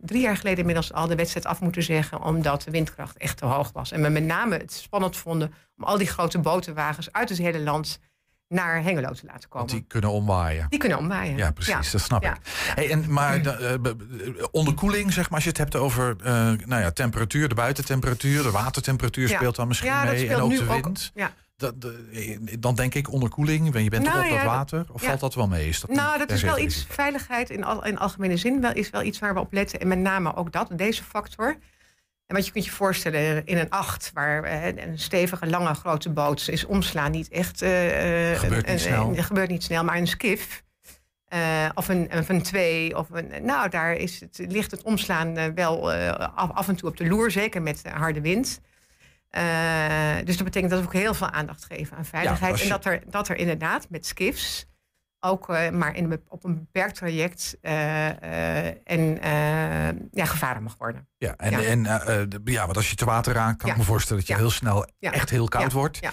drie jaar geleden inmiddels al de wedstrijd af moeten zeggen, omdat de windkracht echt te hoog was. En we met name het spannend vonden om al die grote botenwagens uit het hele land naar Hengelo te laten komen. Want die kunnen omwaaien. Die kunnen omwaaien. Ja, precies, dat snap Ja. ik. Hey, en, maar de, eh, b- b- onderkoeling, zeg maar, als je het hebt over eh, nou ja, temperatuur, de buitentemperatuur, de watertemperatuur Ja. speelt dan misschien Ja, dat mee. En ook nu de ook- wind. ja. Dat, de- dan denk ik onderkoeling, je bent Nou toch op dat water. Of valt dat wel mee? Is dat Nou, dat is wel iets, veiligheid in, al, in algemene zin wel, is wel iets waar we op letten. En met name ook dat, deze factor. En wat je kunt je voorstellen, in een acht, waar eh, een stevige, lange, grote boot is omslaan niet echt... eh, eh, Gebeurt niet snel. een- gebeurt niet snel, maar een skif... of, een, of een twee, of een, nou, daar is het, ligt het omslaan wel af, af en toe op de loer, zeker met harde wind. Dus dat betekent dat we ook heel veel aandacht geven aan veiligheid. je- En dat er, dat er inderdaad met skiffs ook eh, maar in, op een beperkt traject eh, eh, en ja, gevaren mag worden. Ja, en, Ja. En, de- ja, want als je te water raakt, kan Ja. ik me voorstellen dat je Ja. heel snel echt heel koud wordt. Ja.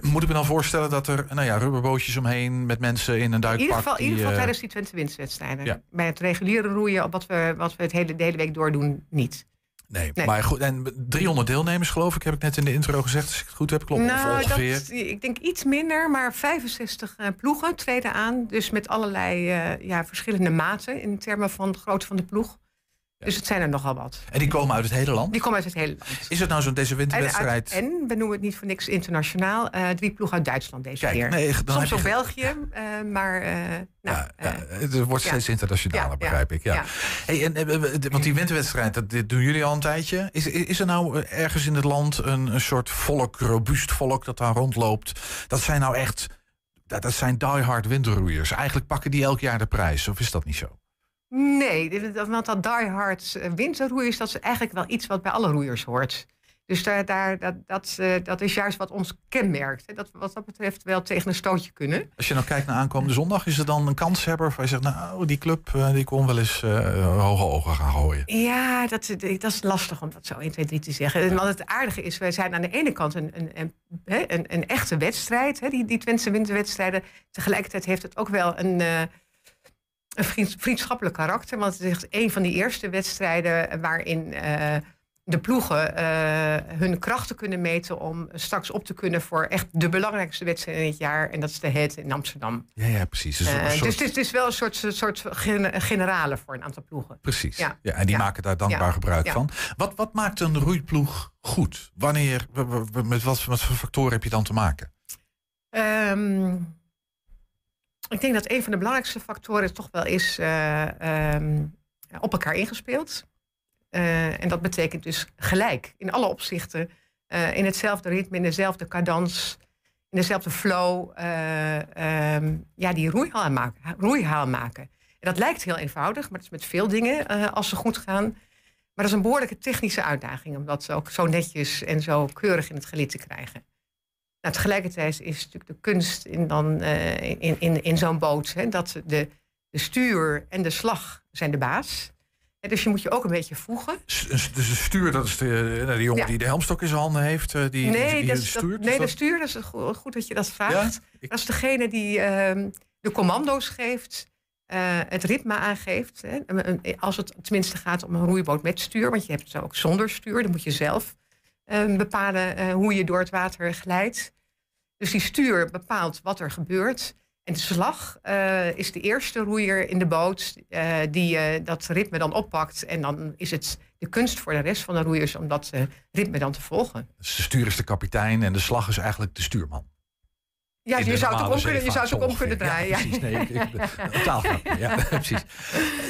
Moet ik me dan voorstellen dat er nou ja, rubberbootjes omheen met mensen in een In duikpak... ieder geval, in ieder geval tijdens die Twente winstwedstrijden. Bij het reguliere roeien, wat we, wat we het hele, de hele week door doen, niet. Nee, Nee. maar goed, en 300 deelnemers geloof ik, heb ik net in de intro gezegd, als ik het goed heb, klopt of nou, ongeveer. dat, ik denk iets minder, maar 65 eh, ploegen treden aan. Dus met allerlei eh, ja, verschillende maten in termen van de grootte van de ploeg. Dus het zijn er nogal wat. En die komen uit het hele land? Die komen uit het hele land. Is het nou zo'n deze winterwedstrijd? en we noemen het niet voor niks internationaal. eh, drie ploegen uit Duitsland deze Kijk, keer. nee, dan Soms ook België, eh, maar eh, nou, ja, het wordt steeds internationaler, begrijp ik. Ja. Hey, en, want die winterwedstrijd, dat dit doen jullie al een tijdje. Is, is er nou ergens in het land een, een soort volk, robuust volk dat daar rondloopt? Dat zijn nou echt, dat, dat zijn diehard winterroeiers. Eigenlijk pakken die elk jaar de prijs, of is dat niet zo? Nee, dat- want dat diehard eh, winterroeiers, dat is eigenlijk wel iets wat bij alle roeiers hoort. Dus daar, daar, dat, dat, eh, dat is juist wat ons kenmerkt. Dat we wat dat betreft wel tegen een stootje kunnen. Als je nou kijkt naar aankomende zondag, is er dan een kanshebber waar je zegt, nou, die club eh, die kon wel eens hoge ogen gaan gooien. Ja, dat, dat is lastig om dat zo 1, 2, 3 te zeggen. Want het aardige is, wij zijn aan de ene kant een, een, een, een, een echte wedstrijd. Hè, die, die Twentse winterwedstrijden. Tegelijkertijd heeft het ook wel een, een vriends- vriendschappelijk karakter. Want het is een van die eerste wedstrijden waarin eh, de ploegen eh, hun krachten kunnen meten... om straks op te kunnen voor echt de belangrijkste wedstrijd in het jaar. En dat is de Het in Amsterdam. Ja, ja precies. Dus, Eh, soort- dus het is, het is wel een soort, soort gen- generale voor een aantal ploegen. Precies. Ja. Ja. en die Ja. maken daar dankbaar Ja. gebruik van. Wat, wat maakt een roeiploeg goed? Wanneer, met wat, wat voor factoren heb je dan te maken? Ehm, ik denk dat een van de belangrijkste factoren toch wel is eh, ehm, op elkaar ingespeeld. Eh, en dat betekent dus gelijk in alle opzichten. eh, in hetzelfde ritme, in dezelfde cadans, in dezelfde flow. eh, ehm, ja, die roeihaal maken, roeihaal maken. En dat lijkt heel eenvoudig, maar dat is met veel dingen als ze goed gaan. Maar dat is een behoorlijke technische uitdaging om dat ook zo netjes en zo keurig in het gelid te krijgen. Nou, tegelijkertijd is natuurlijk de kunst in, dan, eh, in, in, in zo'n boot... Hè, dat de, de stuur en de slag zijn de baas. En dus je moet je ook een beetje voegen. Dus de stuur, dat is de, nou, die jongen Ja. die de helmstok in zijn handen heeft. eh, Die, nee, die, die dat dat- stuurt. nee Is de dat- stuur, dat is goed, goed dat je dat vraagt. Ja? Ik- Dat is degene die ehm, de commando's geeft, eh, het ritme aangeeft. Hè. Als het tenminste gaat om een roeiboot met stuur, want je hebt het ook zonder stuur, dan moet je zelf bepalen eh, hoe je door het water glijdt. Dus die stuur bepaalt wat er gebeurt. En de slag eh, is de eerste roeier in de boot eh, die dat ritme dan oppakt. En dan is het de kunst voor de rest van de roeiers om dat ritme dan te volgen. De stuur is de kapitein en de slag is eigenlijk de stuurman. Ja, je zou het ook om kunnen, je zou het ook om kunnen draaien. Ja, precies. Nee, ik, ik, ja, precies.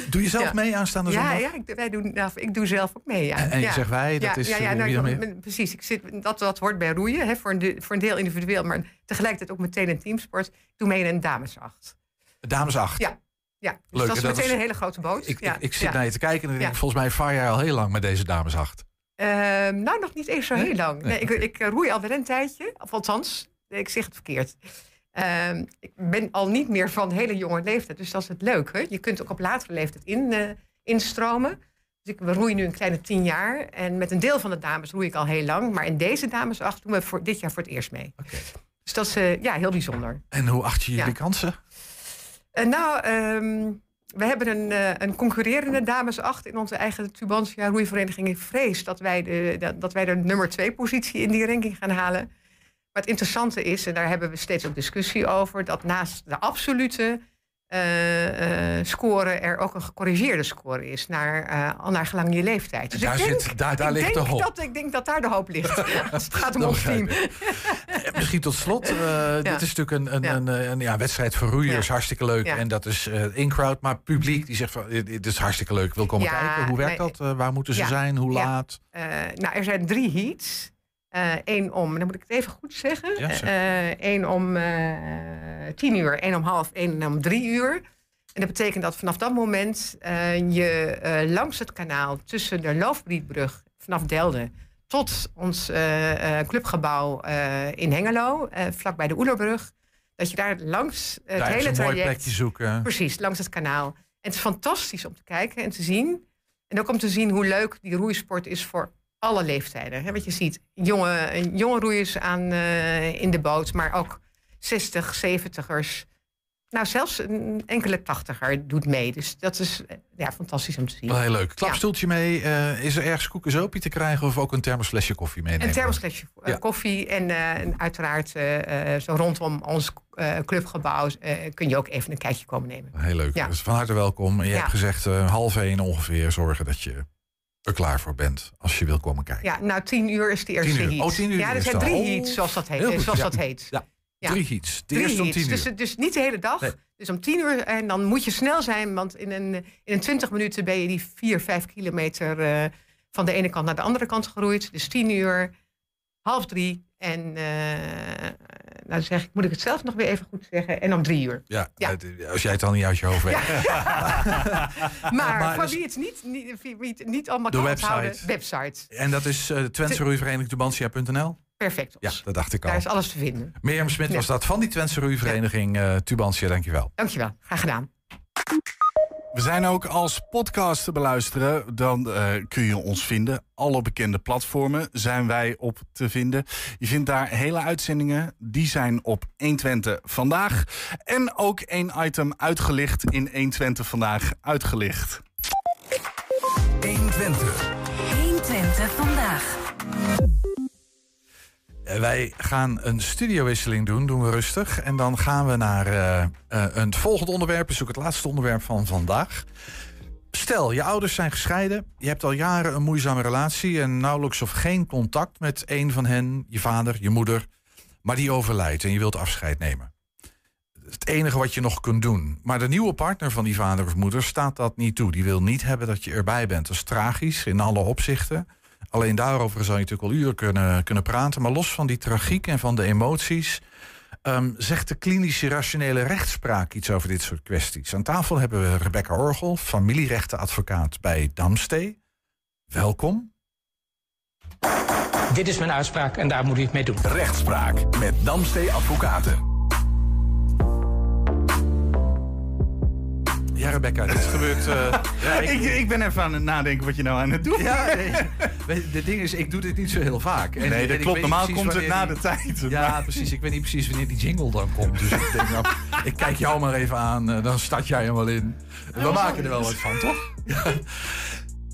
Doe je zelf Ja. mee aanstaande Ja, zondag? ja ik, wij doen, nou, ik doe zelf ook mee. Ja. En- en je ja. zegt wij, dat ja, is, Ja, ja, eh, nou, ik- precies. Ik zit, dat, dat hoort bij roeien, hè, voor, een, de- voor een deel individueel, maar tegelijkertijd ook meteen een teamsport. Ik doe mee in een damesacht. Dames 8. Ja, ja. Dus Leuk, dat is dat meteen is- een hele grote boot. Ik, ja. ik, ik zit ja. naar je te kijken en dan denk ik, Ja. volgens mij vaar jij al heel lang met deze dames 8. Ehm, nou, nog niet eens zo Nee? heel lang. Nee, Nee, ik, ik eh, roei al wel een tijdje, of althans, ik zeg het verkeerd. Ehm, ik ben al niet meer van hele jonge leeftijd, dus dat is het leuke. Je kunt ook op latere leeftijd in, eh, instromen. Dus ik we roeien nu een kleine tien jaar. En met een deel van de dames roei ik al heel lang. Maar in deze damesacht doen we voor dit jaar voor het eerst mee. Dus dat is eh, ja, heel bijzonder. En hoe acht je jullie Ja. kansen? Eh, nou, ehm, we hebben een, een concurrerende damesacht in onze eigen Tubantia roeivereniging. Ik vrees dat wij, de, dat, dat wij de nummer twee positie in die ranking gaan halen. Maar het interessante is, en daar hebben we steeds ook discussie over, dat naast de absolute eh, score er ook een gecorrigeerde score is, naar, eh, al naar gelang je leeftijd. Dus Daar ik denk, zit- daar- daar ik ligt denk de hoop. Dat, ik denk dat daar de hoop ligt, als het gaat om ons team. Misschien tot slot. Dit is natuurlijk een, een, Ja. een, een ja, wedstrijd voor roeiers. Hartstikke leuk. En dat is in-crowd. Maar publiek die zegt van dit is hartstikke leuk. Wil komen kijken. Hoe werkt nee, dat? Waar moeten ze zijn? Hoe laat? Nou, er zijn drie heats. Eén om, dan moet ik het even goed zeggen. Eén om eh, tien uur, één om half, één om drie uur. En dat betekent dat vanaf dat moment eh, je eh, langs het kanaal tussen de Loofbrietbrug vanaf Delden tot ons eh, eh, clubgebouw eh, in Hengelo, eh vlakbij de Oelerbrug, dat je daar langs het Daar hele een mooi plekje zoeken. Precies, langs het kanaal. En het is fantastisch om te kijken en te zien. En ook om te zien hoe leuk die roeisport is voor alle leeftijden. Hè, wat je ziet, jonge, jonge roeiers aan, eh, in de boot, maar ook 60, 70ers. Nou, zelfs een enkele tachtiger doet mee. Dus dat is eh, ja, fantastisch om te zien. Wel heel leuk. Ja. Klapstoeltje mee. Eh, is er ergens koekensopie te krijgen of ook een thermosflesje koffie meenemen? Een thermosflesje Ja. koffie en, en uiteraard zo rondom ons clubgebouw kun je ook even een kijkje komen nemen. Heel leuk. Ja. Dus van harte welkom. En je hebt gezegd half één ongeveer zorgen dat je er klaar voor bent als je wil komen kijken. Ja, nou, tien uur is de eerste Tien uur. heat. Oh, tien uur ja, er zijn drie Oh, heats, zoals dat heet. goed, zoals ja. dat heet. Ja, Ja. Drie heats. De Drie eerste om tien uur. Dus, dus niet de hele dag. Nee. Dus om tien uur. En dan moet je snel zijn, want in een, in een twintig minuten ben je die vier, vijf kilometer eh, van de ene kant naar de andere kant geroeid. Dus tien uur, half drie. En eh, nou zeg ik, moet ik het zelf nog weer even goed zeggen. En om drie uur. Ja, Ja. het- als jij het al niet uit je hoofd weet. Maar, Maar voor dus- wie het niet, niet, wie het niet allemaal kan website. onthouden, website. En dat is uh, Twentse? Perfect. Ja, dat dacht ik al. Daar is alles te vinden. Mirjam Smit was dat van die Twentse Roeivereniging eh Tubantia. Dankjewel. Dankjewel. Graag gedaan. We zijn ook als podcast te beluisteren. Dan eh, kun je ons vinden. Alle bekende platformen zijn wij op te vinden. Je vindt daar hele uitzendingen. Die zijn op 120 vandaag. En ook één item uitgelicht in 120 vandaag uitgelicht. 120. 120 vandaag. Eh, Wij gaan een studiowisseling doen, doen we rustig. En dan gaan we naar eh, een volgend onderwerp. is ook het laatste onderwerp van vandaag. Stel, je ouders zijn gescheiden. Je hebt al jaren een moeizame relatie en nauwelijks of geen contact met een van hen, je vader, je moeder. Maar die overlijdt en je wilt afscheid nemen. Het enige wat je nog kunt doen. Maar de nieuwe partner van die vader of moeder staat dat niet toe. Die wil niet hebben dat je erbij bent. Dat is tragisch in alle opzichten. Alleen daarover zou je natuurlijk al uren kunnen, kunnen praten. Maar los van die tragiek en van de emoties. ehm, zegt de klinische rationele rechtspraak iets over dit soort kwesties. Aan tafel hebben we Rebecca Orgel, familierechtenadvocaat bij Damstee. Welkom. Dit is mijn uitspraak en daar moet u het mee doen. Rechtspraak met Damstee Advocaten. Ja, Rebecca, dit gebeurt... eh, ja, ik, ik ben even aan het nadenken wat je nou aan het doen Ja, nee. De ding is, ik doe dit niet zo heel vaak. En- Nee, dat klopt. Normaal komt het na die- de tijd. Ja, Maar- precies. Ik weet niet precies wanneer die jingle dan komt. Dus ik denk, nou, ik kijk jou maar even aan. eh, Dan start jij hem wel in. We maken er wel wat van, toch? Ja.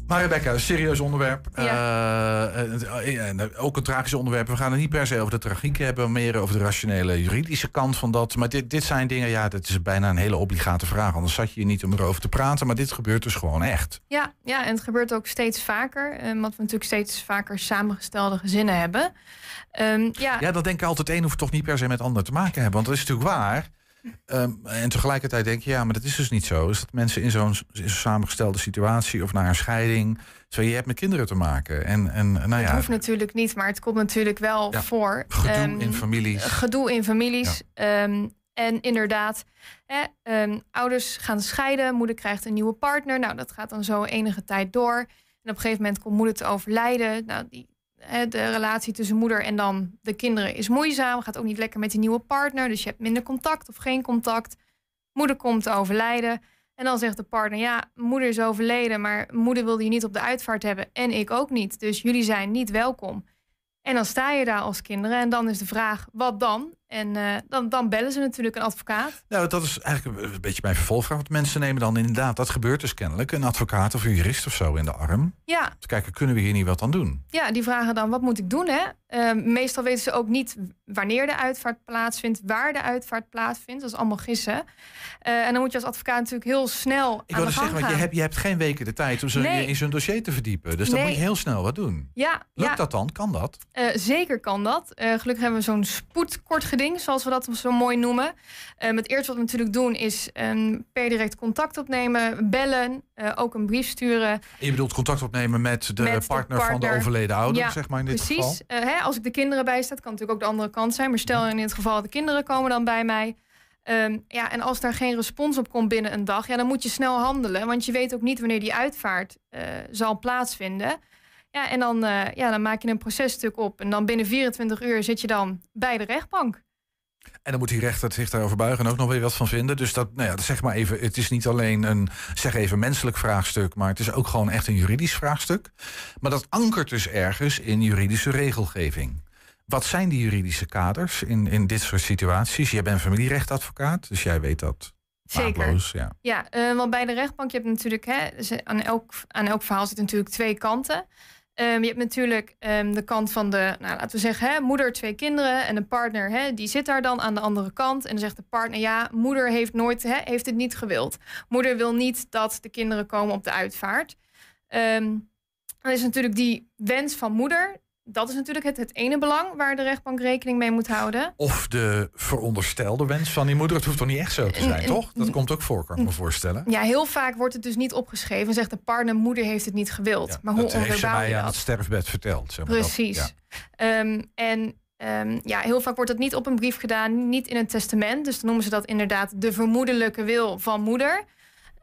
Maar Rebecca, een serieus onderwerp. Eh, eh, en ook een tragisch onderwerp. We gaan het niet per se over de tragiek hebben, maar meer over de rationele juridische kant van dat. Maar dit, dit zijn dingen, ja, dat is bijna een hele obligate vraag. Anders zat je hier niet om erover te praten. Maar dit gebeurt dus gewoon echt. Ja, ja, en het gebeurt ook steeds vaker. eh, Omdat we natuurlijk steeds vaker samengestelde gezinnen hebben. Ehm, ja, Ja, dan denk ik altijd, één hoeft toch niet per se met ander te maken hebben. Want dat is natuurlijk waar. Ehm, en tegelijkertijd denk je, ja, maar dat is dus niet zo. Is dat mensen in zo'n samengestelde situatie of na een scheiding. Zo, je hebt met kinderen te maken. En, en nou het ja, hoeft natuurlijk niet, maar het komt natuurlijk wel Ja, voor. gedoe Ehm, in families. Gedoe in families. Ehm, en inderdaad, hè, ehm, ouders gaan scheiden, moeder krijgt een nieuwe partner. Nou, dat gaat dan zo enige tijd door. En op een gegeven moment komt moeder te overlijden. Nou, die, de relatie tussen moeder en dan de kinderen is moeizaam. Gaat ook niet lekker met die nieuwe partner. Dus je hebt minder contact of geen contact. Moeder komt te overlijden. En dan zegt de partner, ja, moeder is overleden, maar moeder wilde je niet op de uitvaart hebben en ik ook niet. Dus jullie zijn niet welkom. En dan sta je daar als kinderen en dan is de vraag, wat dan? En eh, dan, dan bellen ze natuurlijk een advocaat. Nou, dat is eigenlijk een beetje mijn vervolgvraag. Want mensen nemen dan inderdaad, dat gebeurt dus kennelijk, een advocaat of een jurist of zo in de arm. Ja, Te kijken, kunnen we hier niet wat aan doen? ja, die vragen dan, wat moet ik doen? Hè? Eh, meestal weten ze ook niet wanneer de uitvaart plaatsvindt, waar de uitvaart plaatsvindt. Dat is allemaal gissen. Eh, en dan moet je als advocaat natuurlijk heel snel Ik aan wilde de gang zeggen, want je hebt, je hebt geen weken de tijd om zo Nee. in zo'n dossier te verdiepen. Dus dan Nee. moet je heel snel wat doen. Ja, Lukt ja. dat dan? Kan dat? Zeker kan dat. Gelukkig hebben we zo'n spoedkort geding, zoals we dat zo mooi noemen. Eh, het eerste wat we natuurlijk doen is ehm, per direct contact opnemen, bellen, eh, ook een brief sturen. En je bedoelt contact opnemen met de, met de partner, van de overleden ouder, Ja, zeg maar in dit precies. geval? Eh, hè, als ik de kinderen bijstaat, kan natuurlijk ook de andere kant zijn. Maar stel in dit geval de kinderen komen dan bij mij. Ehm, ja, en als daar geen respons op komt binnen een dag, ja, dan moet je snel handelen. Want je weet ook niet wanneer die uitvaart eh, zal plaatsvinden. Ja, en dan, ja, dan maak je een processtuk op. En dan binnen 24 uur zit je dan bij de rechtbank. En dan moet die rechter zich daarover buigen en ook nog weer wat van vinden. Dus dat, nou ja, zeg maar even, het is niet alleen een, zeg even, menselijk vraagstuk, maar het is ook gewoon echt een juridisch vraagstuk. Maar dat ankert dus ergens in juridische regelgeving. Wat zijn die juridische kaders in, in dit soort situaties? Jij bent familierechtadvocaat, dus jij weet dat. Zeker. Maatloos, ja. Ja, eh, want bij de rechtbank, je hebt natuurlijk, hè, aan, elk, aan elk verhaal zitten natuurlijk twee kanten. Ehm, je hebt natuurlijk ehm, de kant van de, nou, laten we zeggen, hè, moeder, twee kinderen en de partner, hè, die zit daar dan aan de andere kant. En dan zegt de partner, ja, moeder heeft nooit, hè, heeft het niet gewild. Moeder wil niet dat de kinderen komen op de uitvaart. Ehm, dan is natuurlijk die wens van moeder, dat is natuurlijk het, het ene belang waar de rechtbank rekening mee moet houden. Of de veronderstelde wens van die moeder. Het hoeft toch niet echt zo te zijn, toch? Dat komt ook voor, kan ik me voorstellen. Ja, heel vaak wordt het dus niet opgeschreven. Zegt de partner, moeder heeft het niet gewild. maar hoe dat heeft ze aan het sterfbed verteld. Zeg maar dat. Precies. Ja. Ehm, en ehm, ja, heel vaak wordt dat niet op een brief gedaan, niet in een testament. Dus dan noemen ze dat inderdaad de vermoedelijke wil van moeder.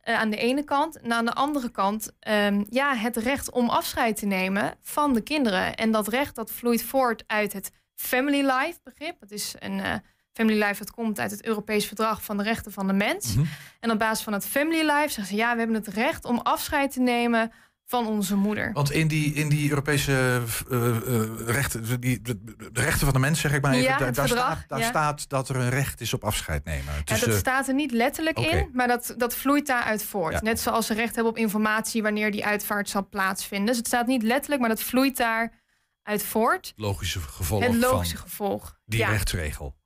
Eh, aan de ene kant. En aan de andere kant, ehm, ja, het recht om afscheid te nemen van de kinderen. En dat recht dat vloeit voort uit het family life begrip. Het is een eh, family life dat komt uit het Europees Verdrag van de Rechten van de Mens. Mhm. En op basis van het family life zeggen ze, ja, we hebben het recht om afscheid te nemen van onze moeder. Want in die, in die Europese eh, eh, rechten, die, de, de rechten van de mens, zeg ik maar even, Ja, daar, daar, verdrag, staat, daar ja. staat dat er een recht is op afscheid nemen. Ja, dat eh, staat er niet letterlijk in, maar dat, dat vloeit daaruit voort. Net zoals ze recht hebben op informatie wanneer die uitvaart zal plaatsvinden. Dus het staat niet letterlijk, maar dat vloeit daaruit voort. logische gevolg het logische van gevolg. die rechtsregel.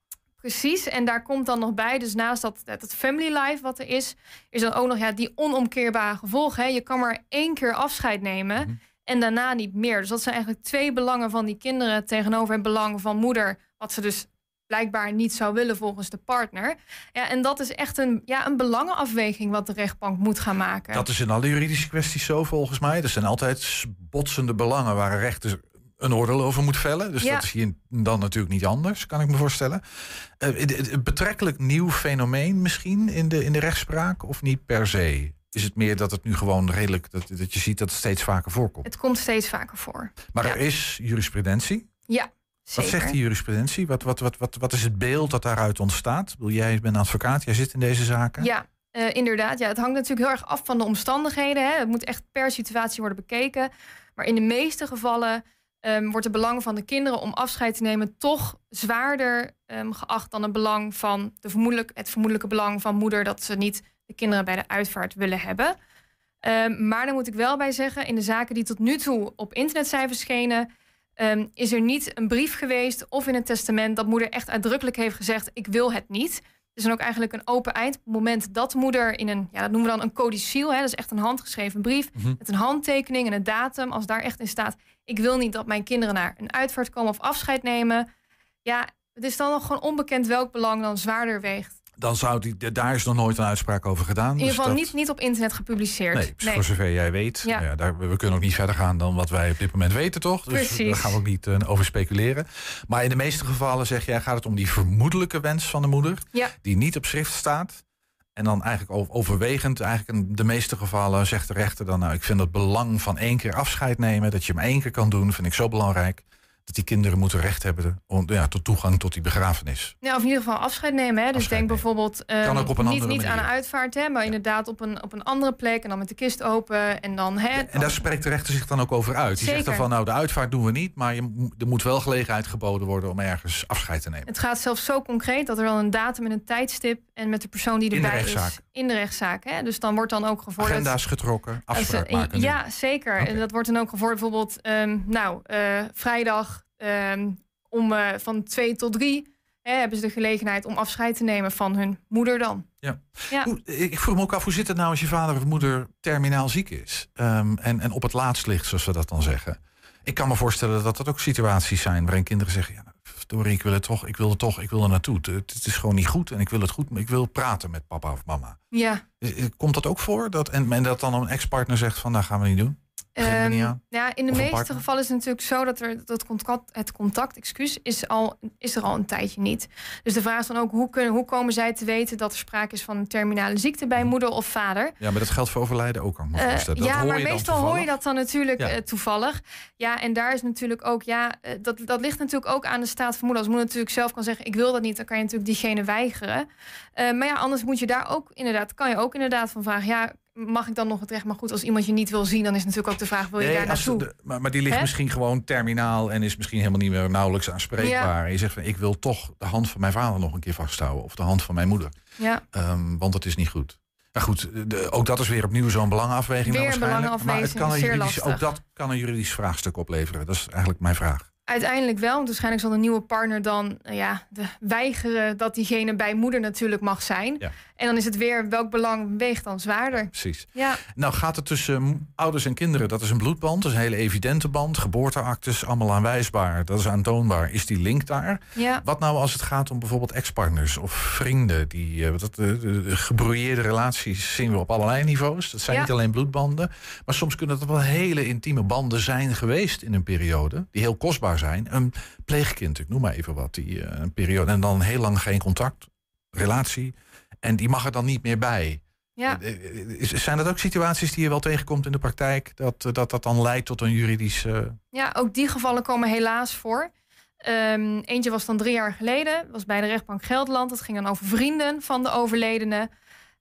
Precies. En daar komt dan nog bij, dus naast dat, dat family life wat er is, is dan ook nog ja, die onomkeerbare gevolgen. Hè. Je kan maar één keer afscheid nemen Mhm. en daarna niet meer. Dus dat zijn eigenlijk twee belangen van die kinderen tegenover het belang van moeder, wat ze dus blijkbaar niet zou willen volgens de partner. Ja, en dat is echt een, ja, een belangenafweging wat de rechtbank moet gaan maken. Dat is in alle juridische kwesties zo volgens mij. Er zijn altijd botsende belangen waar een rechter een oordeel over moet vellen. Dus Ja. dat is hier dan natuurlijk niet anders, kan ik me voorstellen. Het betrekkelijk nieuw fenomeen misschien in de, in de rechtspraak of niet per se? is het meer dat het nu gewoon redelijk, dat, dat je ziet dat het steeds vaker voorkomt? Het komt steeds vaker voor. Maar er is jurisprudentie. Ja, Wat zegt die jurisprudentie? Wat, wat, wat, wat, wat is het beeld dat daaruit ontstaat? Bedoel, Jij bent advocaat, jij zit in deze zaken. Ja, eh, inderdaad. Ja, het hangt natuurlijk heel erg af van de omstandigheden. Hè. Het moet echt per situatie worden bekeken. Maar in de meeste gevallen ehm, wordt het belang van de kinderen om afscheid te nemen toch zwaarder ehm, geacht dan het belang van de vermoedelijk, het vermoedelijke belang van moeder dat ze niet de kinderen bij de uitvaart willen hebben. Ehm, maar dan moet ik wel bij zeggen, in de zaken die tot nu toe op internet zijn verschenen, is er niet een brief geweest of in een testament dat moeder echt uitdrukkelijk heeft gezegd: ik wil het niet. Het is dan ook eigenlijk een open eind. Op het moment dat moeder in een, ja, dat noemen we dan een codiciel, hè, dat is echt een handgeschreven brief Mhm. met een handtekening en een datum. Als daar echt in staat: ik wil niet dat mijn kinderen naar een uitvaart komen of afscheid nemen. Ja, het is dan nog gewoon onbekend welk belang dan zwaarder weegt. Dan zou die, daar is nog nooit een uitspraak over gedaan. In ieder dus geval dat- niet, niet op internet gepubliceerd. Nee, dus voor zover jij weet. Ja. Ja. daar, we kunnen ook niet verder gaan dan wat wij op dit moment weten, toch? Dus Precies. daar gaan we ook niet eh, over speculeren. Maar in de meeste gevallen zeg jij, gaat het om die vermoedelijke wens van de moeder, Ja. die niet op schrift staat. En dan eigenlijk overwegend, eigenlijk in de meeste gevallen zegt de rechter dan, nou, ik vind het belang van één keer afscheid nemen, dat je hem één keer kan doen, vind ik zo belangrijk. Dat die kinderen moeten recht hebben om, ja, tot toegang tot die begrafenis. Ja, of in ieder geval afscheid nemen. Hè. Dus denk bijvoorbeeld ehm, Kan ook op een niet, niet aan een uitvaart, hè, maar inderdaad op een, op een andere plek. En dan met de kist open. En dan. Hè, En daar spreekt de rechter zich dan ook over uit. Die zegt dan Zeker. van, nou, de uitvaart doen we niet, maar je, er moet wel gelegenheid geboden worden om ergens afscheid te nemen. Het gaat zelfs zo concreet dat er dan een datum en een tijdstip. En met de persoon die In de erbij is. rechtszaak. In de rechtszaak. Hè. Dus dan wordt dan ook gevorderd. Agenda's getrokken, afspraak maken. Ja, zeker. En dat wordt dan ook gevorderd. Bijvoorbeeld, ehm, nou, eh, vrijdag ehm, om eh, van twee tot drie. Hè, hebben ze de gelegenheid om afscheid te nemen van hun moeder dan. Ja. Ja. Hoe- ik vroeg me ook af, hoe zit het nou als je vader of moeder terminaal ziek is? Ehm, en, en op het laatst ligt, zoals we dat dan zeggen. Ik kan me voorstellen dat dat ook situaties zijn waarin kinderen zeggen... Ja, verdorie, ik wil het toch, ik wil het toch, ik wil er naartoe. Het, het is gewoon niet goed en ik wil het goed, maar ik wil praten met papa of mama. Ja. Eh, eh, Komt dat ook voor? Dat, en, en dat dan een ex-partner zegt van, nou gaan we niet doen? Ehm, ja, in de Of meeste gevallen is het natuurlijk zo dat er dat contact, het contact, excuus, is, al, is er al een tijdje niet. Dus de vraag is dan ook hoe, kunnen, hoe komen zij te weten dat er sprake is van een terminale ziekte bij moeder of vader? Ja, maar dat geldt voor overlijden ook, me Eh. Dat ja, hoor maar meestal hoor je dat dan natuurlijk Ja. eh, toevallig. Ja, en daar is natuurlijk ook, ja, eh, dat, dat ligt natuurlijk ook aan de staat van moeder. Als moeder natuurlijk zelf kan zeggen, ik wil dat niet, dan kan je natuurlijk diegene weigeren. Maar ja, anders moet je daar ook inderdaad, kan je ook inderdaad van vragen, ja, mag ik dan nog het recht? Maar goed, als iemand je niet wil zien, dan is natuurlijk ook de vraag, wil je Nee, daar naartoe? de- maar, maar die ligt misschien gewoon terminaal en is misschien helemaal niet meer nauwelijks aanspreekbaar. En je zegt van ik wil toch de hand van mijn vader nog een keer vasthouden. Of de hand van mijn moeder. Ja. Ehm, want het is niet goed. Maar goed, de- ook dat is weer opnieuw zo'n belangenafweging. dan Weer een waarschijnlijk. Maar het kan een ook dat kan een juridisch vraagstuk opleveren. Dat is eigenlijk mijn vraag. Uiteindelijk wel, want waarschijnlijk zal de nieuwe partner dan eh, ja, de, weigeren dat diegene bij moeder natuurlijk mag zijn. Ja. En dan is het weer welk belang weegt dan zwaarder. Precies. Ja. Nou gaat het tussen mm, ouders en kinderen, dat is een bloedband. Dat is een hele evidente band. Geboorteactes, allemaal aanwijsbaar. Dat is aantoonbaar. Is die link daar? Ja. Wat nou als het gaat om bijvoorbeeld ex-partners of vrienden? Die, eh, dat, de, de, relaties zien we op allerlei niveaus. Dat zijn Ja. niet alleen bloedbanden. Maar soms kunnen het wel hele intieme banden zijn geweest in een periode. Die heel kostbaar zijn. Een pleegkind, ik noem maar even wat. Die, eh, een periode, en dan heel lang geen contact, relatie. En die mag er dan niet meer bij. Ja. Eh, eh, Zijn dat ook situaties die je wel tegenkomt in de praktijk? Dat eh, dat, dat dan leidt tot een juridisch... eh, Ja, ook die gevallen komen helaas voor. Ehm, eentje was dan drie jaar geleden, was bij de rechtbank Gelderland. Dat ging dan over vrienden van de overledene.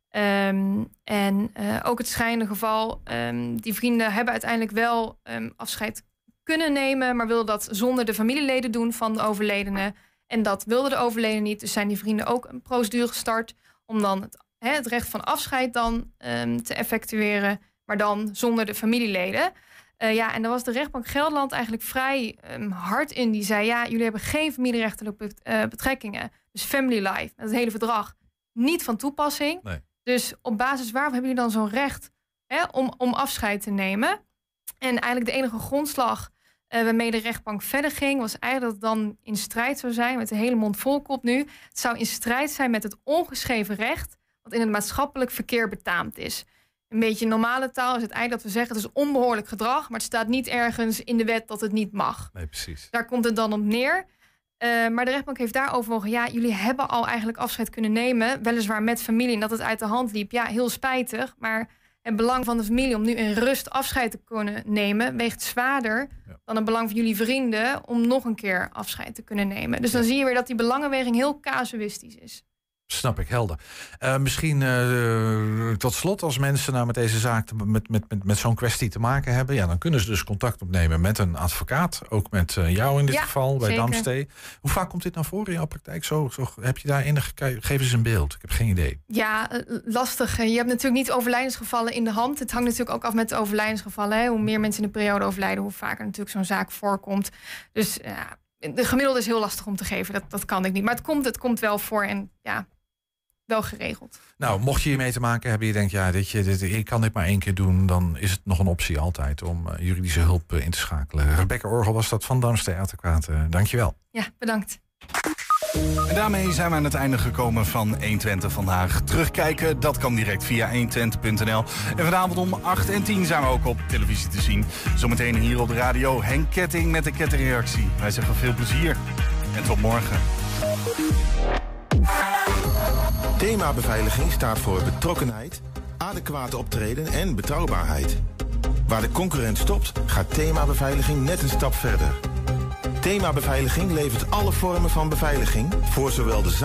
Ehm, en ook het schijnende geval, ehm, die vrienden hebben uiteindelijk wel afscheid kunnen nemen, maar wilden dat zonder de familieleden doen van de overledene. En dat wilde de overledene niet. Dus zijn die vrienden ook een procedure gestart om dan het, hè, het recht van afscheid dan ehm, te effectueren, maar dan zonder de familieleden. Eh, ja, en daar was de rechtbank Gelderland eigenlijk vrij ehm, hard in. Die zei, ja, jullie hebben geen familierechtelijke eh, betrekkingen. Dus family life, het hele verdrag, niet van toepassing. Nee. Dus op basis waarvan hebben jullie dan zo'n recht hè, om, om afscheid te nemen? En eigenlijk de enige grondslag eh, waarmee de rechtbank verder ging... was eigenlijk dat het dan in strijd zou zijn met de hele mond volkop nu. Het zou in strijd zijn met het ongeschreven recht... wat in het maatschappelijk verkeer betaamd is. Een beetje normale taal is het eigenlijk dat we zeggen... het is onbehoorlijk gedrag, maar het staat niet ergens in de wet dat het niet mag. nee, precies. Daar komt het dan op neer. Eh, maar de rechtbank heeft daar overwogen... ja, jullie hebben al eigenlijk afscheid kunnen nemen... weliswaar met familie en dat het uit de hand liep. Ja, heel spijtig, maar het belang van de familie om nu in rust afscheid te kunnen nemen, weegt zwaarder dan het belang van jullie vrienden om nog een keer afscheid te kunnen nemen. Dus dan zie je weer dat die belangenweging heel casuïstisch is. Snap ik, helder. Uh, misschien uh, tot slot, als mensen nou met deze zaak, met, met, met, met zo'n kwestie te maken hebben, ja, dan kunnen ze dus contact opnemen met een advocaat. Ook met uh, jou in dit Ja, geval, bij. Damstee. Hoe vaak komt dit nou voor in jouw praktijk? Zo, zo, heb je daar enig, geef eens een beeld. Ik heb geen idee. Ja, eh, lastig. Je hebt natuurlijk niet overlijdensgevallen in de hand. Het hangt natuurlijk ook af met de overlijdensgevallen. Hè. Hoe meer mensen in de periode overlijden, hoe vaker natuurlijk zo'n zaak voorkomt. Dus ja, de gemiddelde is heel lastig om te geven. Dat, dat kan ik niet. Maar het komt, het komt wel voor en ja, wel geregeld. Nou, mocht je hiermee te maken hebben, je denkt, ja, dit, je, dit, ik kan dit maar één keer doen, dan is het nog een optie altijd om eh, juridische hulp eh, in te schakelen. Rebecca Orgel was dat van Damstee Advocaat. Uh, dankjewel. Ja, bedankt. En daarmee zijn we aan het einde gekomen van 120 vandaag. Terugkijken, dat kan direct via 120.nl. En vanavond om 8 en 10 zijn we ook op televisie te zien. Zometeen hier op de radio Henk Ketting met de kettingreactie. Wij zeggen veel plezier en tot morgen. Thema beveiliging staat voor betrokkenheid, adequate optreden en betrouwbaarheid. Waar de concurrent stopt, gaat thema beveiliging net een stap verder. Thema beveiliging levert alle vormen van beveiliging voor zowel de zaak